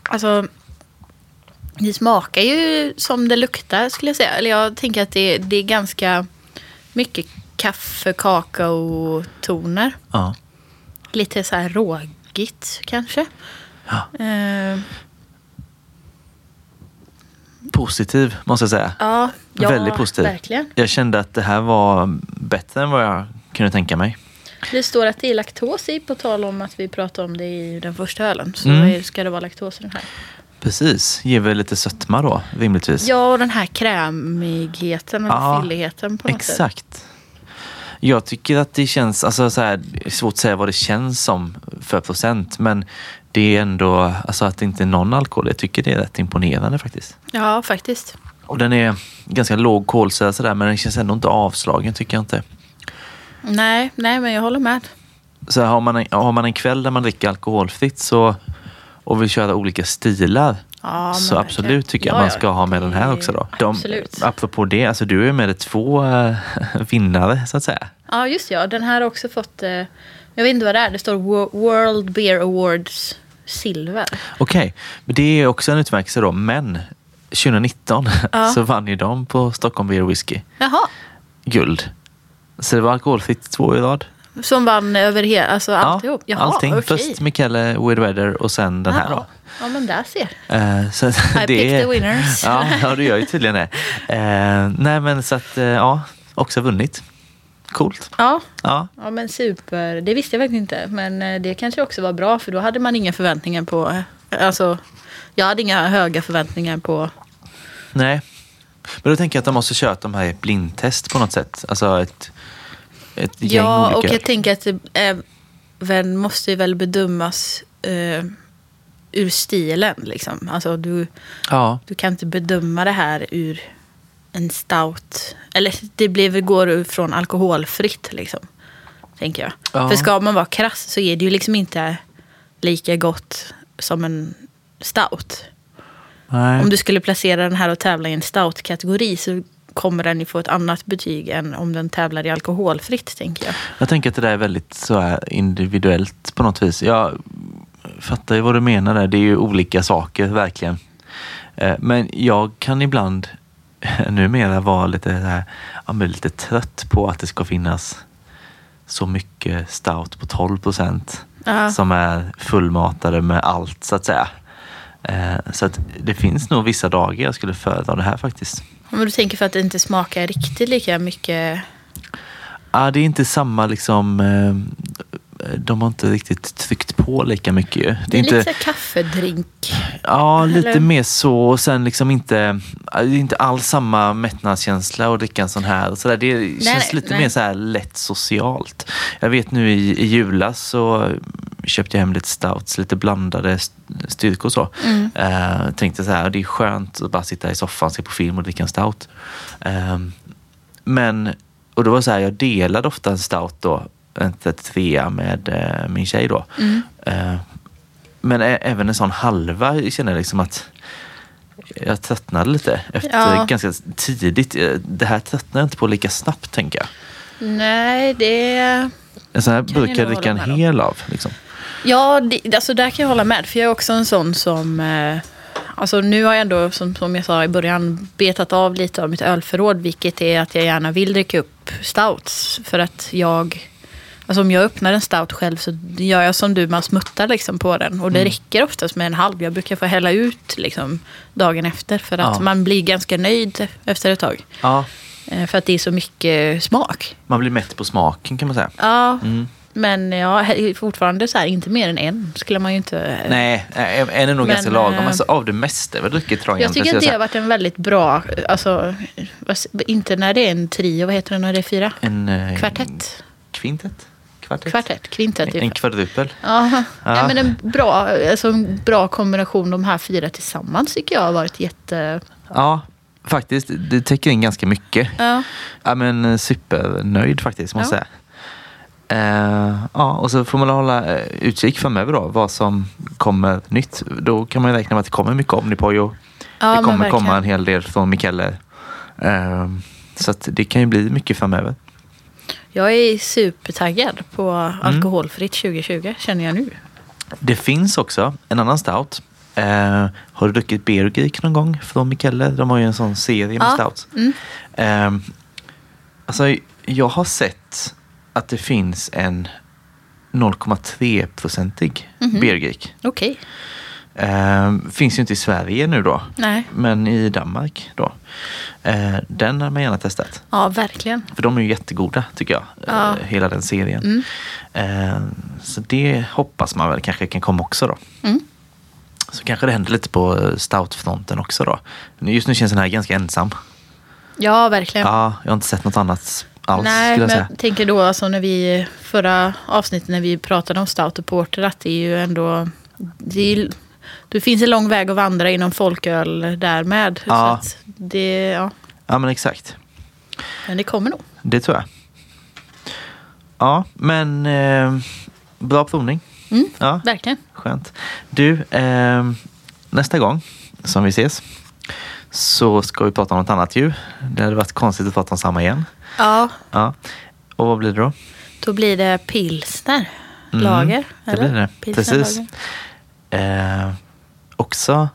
Alltså, det smakar ju som det luktar skulle jag säga. Eller jag tänker att det, det är ganska mycket kaffe, kakao-toner. Ja. Lite så här rågigt kanske. ja. Eh, Positiv måste jag säga. ja, ja, väldigt positiv. verkligen. Jag kände att det här var bättre än vad jag kunde tänka mig. Det står att det är laktos i, på tal om att vi pratade om det i den första ölen. Så Mm. ska det vara laktos i den här. Precis, ger väl lite sötma då rimligtvis. Ja, och den här krämigheten och Ja, fylligheten på något sätt. Exakt. Jag tycker att det känns, alltså så här, det är svårt att säga vad det känns som för procent, men det är ändå, alltså att det inte är någon alkohol, jag tycker det är rätt imponerande faktiskt. Ja, faktiskt. Och den är ganska låg kolsyra sådär, men den känns ändå inte avslagen tycker jag inte. Nej, nej, men jag håller med. Så har man en, har man en kväll där man dricker alkoholfritt så, och vill köra olika stilar, Ja, så verkligen. absolut tycker jag Ja, man ja, ska ha med den här också då. De, absolut. apropå det, alltså du är med två äh, [laughs] vinnare så att säga. Ja, just ja. Den här har också fått... Eh, jag vet inte vad det är. Det står Wo- World Beer Awards Silver. Okej, men det är också en utmärkelse då. Men 2019 [laughs] Ja. så vann ju de på Stockholm Beer Whisky Jaha. guld. Så det var alkoholfritt två i rad. Som vann över hela... Alltså alltihop? Jaha, allting. okej. Först Michele With Weather och sen den här Ja. då. Ja, men där ser. Eh, så I picked the winners. Ja, ja, du gör ju tydligen det. Eh, nej, men så att, eh, ja, också vunnit. Coolt. Ja, Ja, ja, men super. Det visste jag verkligen inte. Men det kanske också var bra för då hade man inga förväntningar på... Alltså, jag hade inga höga förväntningar på... nej. Men då tänker jag att de måste köra de här blindtest på något sätt. Alltså ett, ett gäng Ja, och olika. jag tänker att det även måste väl bedömas eh, ur stilen. Liksom. Alltså, du, Ja, du kan inte bedöma det här ur en stout. Eller det blir väl, går från alkoholfritt, liksom. Tänker jag. Ja. För ska man vara krass så är det ju liksom inte lika gott som en stout. Nej. Om du skulle placera den här och tävla i en stout-kategori så kommer den ju få ett annat betyg än om den tävlar i alkoholfritt, tänker jag. Jag tänker att det där är väldigt så individuellt på något vis. Jag fattar ju vad du menar där. Det är ju olika saker, verkligen. Eh, Men jag kan ibland [laughs] numera vara lite, så här, lite trött på att det ska finnas så mycket stout på 12 procent som är fullmatade med allt så att säga. Eh, Så att det finns nog vissa dagar jag skulle föredra det här faktiskt. Men du tänker för att det inte smakar riktigt lika mycket? Ja, det är inte samma liksom... eh, de har inte riktigt tryckt på lika mycket. Det är lite så här kaffedrink. Ja, lite Eller? mer så. Och sen liksom inte, det är inte alls samma mättnadskänsla att dricka en sån här. Så där, det känns nej, lite nej. mer så här lätt socialt. Jag vet nu i, i julas så köpte jag hem lite stouts, lite blandade st- styrkor och så. Mm. Eh, tänkte så här, det är skönt att bara sitta i soffan, se på film och dricka en stout. Eh, men, och då var det så här, jag delade ofta en stout då, en 33 med eh, min tjej då. Mm. Eh, men även en sån halva känner jag liksom att jag tröttnade lite efter Ja. ganska tidigt. Eh, Det här tröttnar jag inte på lika snabbt tänker jag. Nej, det... En sån här brukar jag dricka en hel av. Liksom. Ja, det, alltså där kan jag hålla med. För jag är också en sån som... Eh, alltså nu har jag ändå, som, som jag sa i början, betat av lite av mitt ölförråd. Vilket är att jag gärna vill dricka upp stouts. För att jag... Alltså om jag öppnar en stout själv så gör jag som du, man smuttar liksom på den. Och det räcker oftast med en halv. Jag brukar få hälla ut liksom dagen efter. För att Ja. man blir ganska nöjd efter ett tag. Ja, Eh, För att det är så mycket smak. man blir mätt på smaken kan man säga. Ja, Mm. men ja, fortfarande så här, inte mer än en skulle man ju inte... Nej, eh, en är nog Men, ganska lagom. eh, Alltså, av det mesta jag har druckit tror jag Jag tycker att det har varit en väldigt bra, alltså, inte när det är en trio, vad heter det när det är fyra? En eh, Kvartett? Kvintet? Kvartett? Kvartett, kvintett. En, en kvadrupel. Ja, Ja. Men en bra, alltså en bra kombination de här fyra tillsammans tycker jag har varit jätte... Ja, faktiskt. Det täcker in ganska mycket. Ja, Ja, men eh, supernöjd faktiskt, måste jag säga. Eh, ja, och så får man hålla eh, utkik framöver då, vad som kommer nytt. Då kan man räkna med att det kommer mycket Omnipojo. ja det kommer komma en hel del från Mikkeller. Eh, så det kan ju bli mycket framöver. Jag är supertaggad på Mm. alkoholfritt 2020, känner jag nu. Det finns också en annan stout. Eh, har du druckit Beer Geek någon gång från Mikkeller? De har ju en sån serie med Ja. stouts. Mm. Eh, alltså, jag har sett att det finns en 0,3-procentig Mhm. Beer Geek. Okej, Eh, finns ju inte i Sverige nu då, nej. men i Danmark då. Eh, den har man gärna testat. Ja, verkligen. För de är ju jättegoda tycker jag. Ja. Eh, hela den serien. Mm. Eh, så det hoppas man väl kanske kan komma också då. Mm. Så kanske det händer lite på eh, stoutfronten också då. Just nu känns den här ganska ensam. Ja, verkligen. Ja, jag har inte sett något annat alls Nej, jag men säga. jag tänker då alltså när vi förra avsnittet när vi pratade om Stout och Porter att det är ju ändå det, är, det finns en lång väg att vandra inom folköl där med. Så Ja. att det, ja, Ja men exakt. men det kommer nog. Det tror jag. Ja, men eh, bra provning. Mm, Ja, verkligen. skönt. Du, eh, nästa gång som vi ses så ska vi prata om något annat ju. Det hade varit konstigt att prata om samma igen. Ja, Ja. Och vad blir det då? då blir det pilsner. Mm, Lager. Det eller? blir det. Pilsner, Precis. lager. Eh, också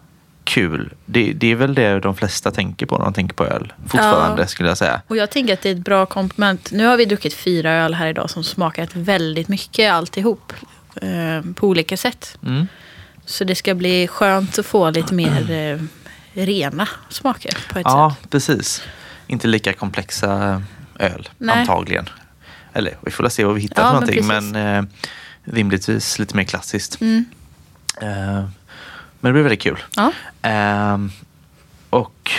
kul. Det, det är väl det de flesta tänker på när de tänker på öl. Fortfarande Ja. skulle jag säga. Och jag tänker att det är ett bra komplement. Nu har vi druckit fyra öl här idag som smakat väldigt mycket alltihop. Eh, på olika sätt. Mm. Så det ska bli skönt att få lite mer eh, rena smaker på ett Ja, sätt. precis. Inte lika komplexa öl, Nej. antagligen. Eller vi får se vad vi hittar Ja, för men någonting. precis. Men, eh, rimligtvis lite mer klassiskt. Mm. Eh, men det blir väldigt kul. Ja. Eh, och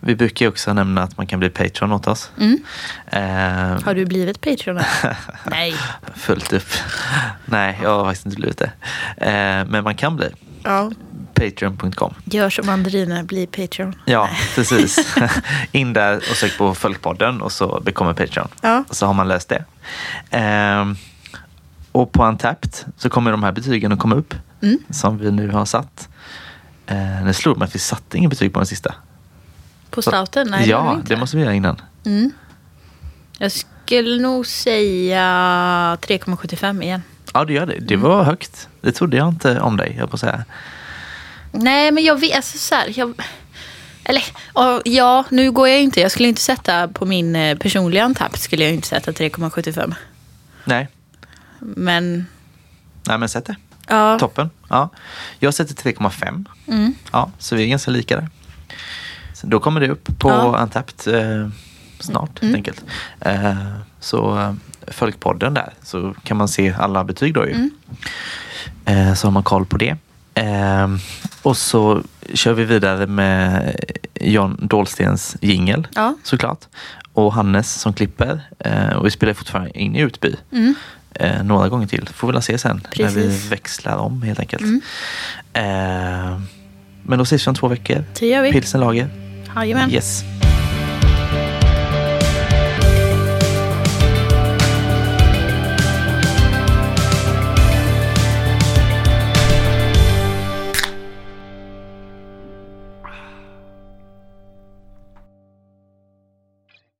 vi brukar ju också nämna att man kan bli Patreon åt oss. Mm. Eh, Har du blivit Patreon? [laughs] Nej. Fullt upp. [laughs] Nej, jag har faktiskt inte blivit det. Eh, men man kan bli. Ja. Patreon.com. Gör som Andrina, bli Patreon. Ja, precis. [laughs] In där och sök på Följpodden och så bekommer Patreon. Ja. Så har man löst det. Ehm, och på Antapt så kommer de här betygen att komma upp Mm. som vi nu har satt. Eh, det slog mig att vi satte ingen betyg på den sista. På stouten? Nej, det ja, inte. det måste vi göra innan. Mm. Jag skulle nog säga 3,75 igen. Ja, det gör det. Det Mm. var högt. Det trodde jag inte om dig, jag på att säga. Nej, men jag vet, alltså så här, jag, eller ja, ja, nu går jag inte, jag skulle inte sätta på min eh, personliga antapp skulle jag inte sätta 3,75. Nej, Men Nej men sätt det. ja, Toppen. Ja. Jag sätter 3,5. mm, Ja, så vi är ganska lika där. Så då kommer det upp på Ja. Untapped eh, snart Mm. helt enkelt. Eh, så eh, följ podden där så kan man se alla betyg då ju. Mm. Eh, så har man koll på det. Eh, och så kör vi vidare med John Dahlstens jingel ja. såklart. Och Hannes som klipper. Eh, och vi spelar fortfarande in i Utby. Mm. Eh, några gånger till. Får vi väl se sen när vi Precis. växlar om helt enkelt. Mm. Eh, men då ses vi om två veckor. Det gör vi. Pilsenlager. Jajamän. Yes.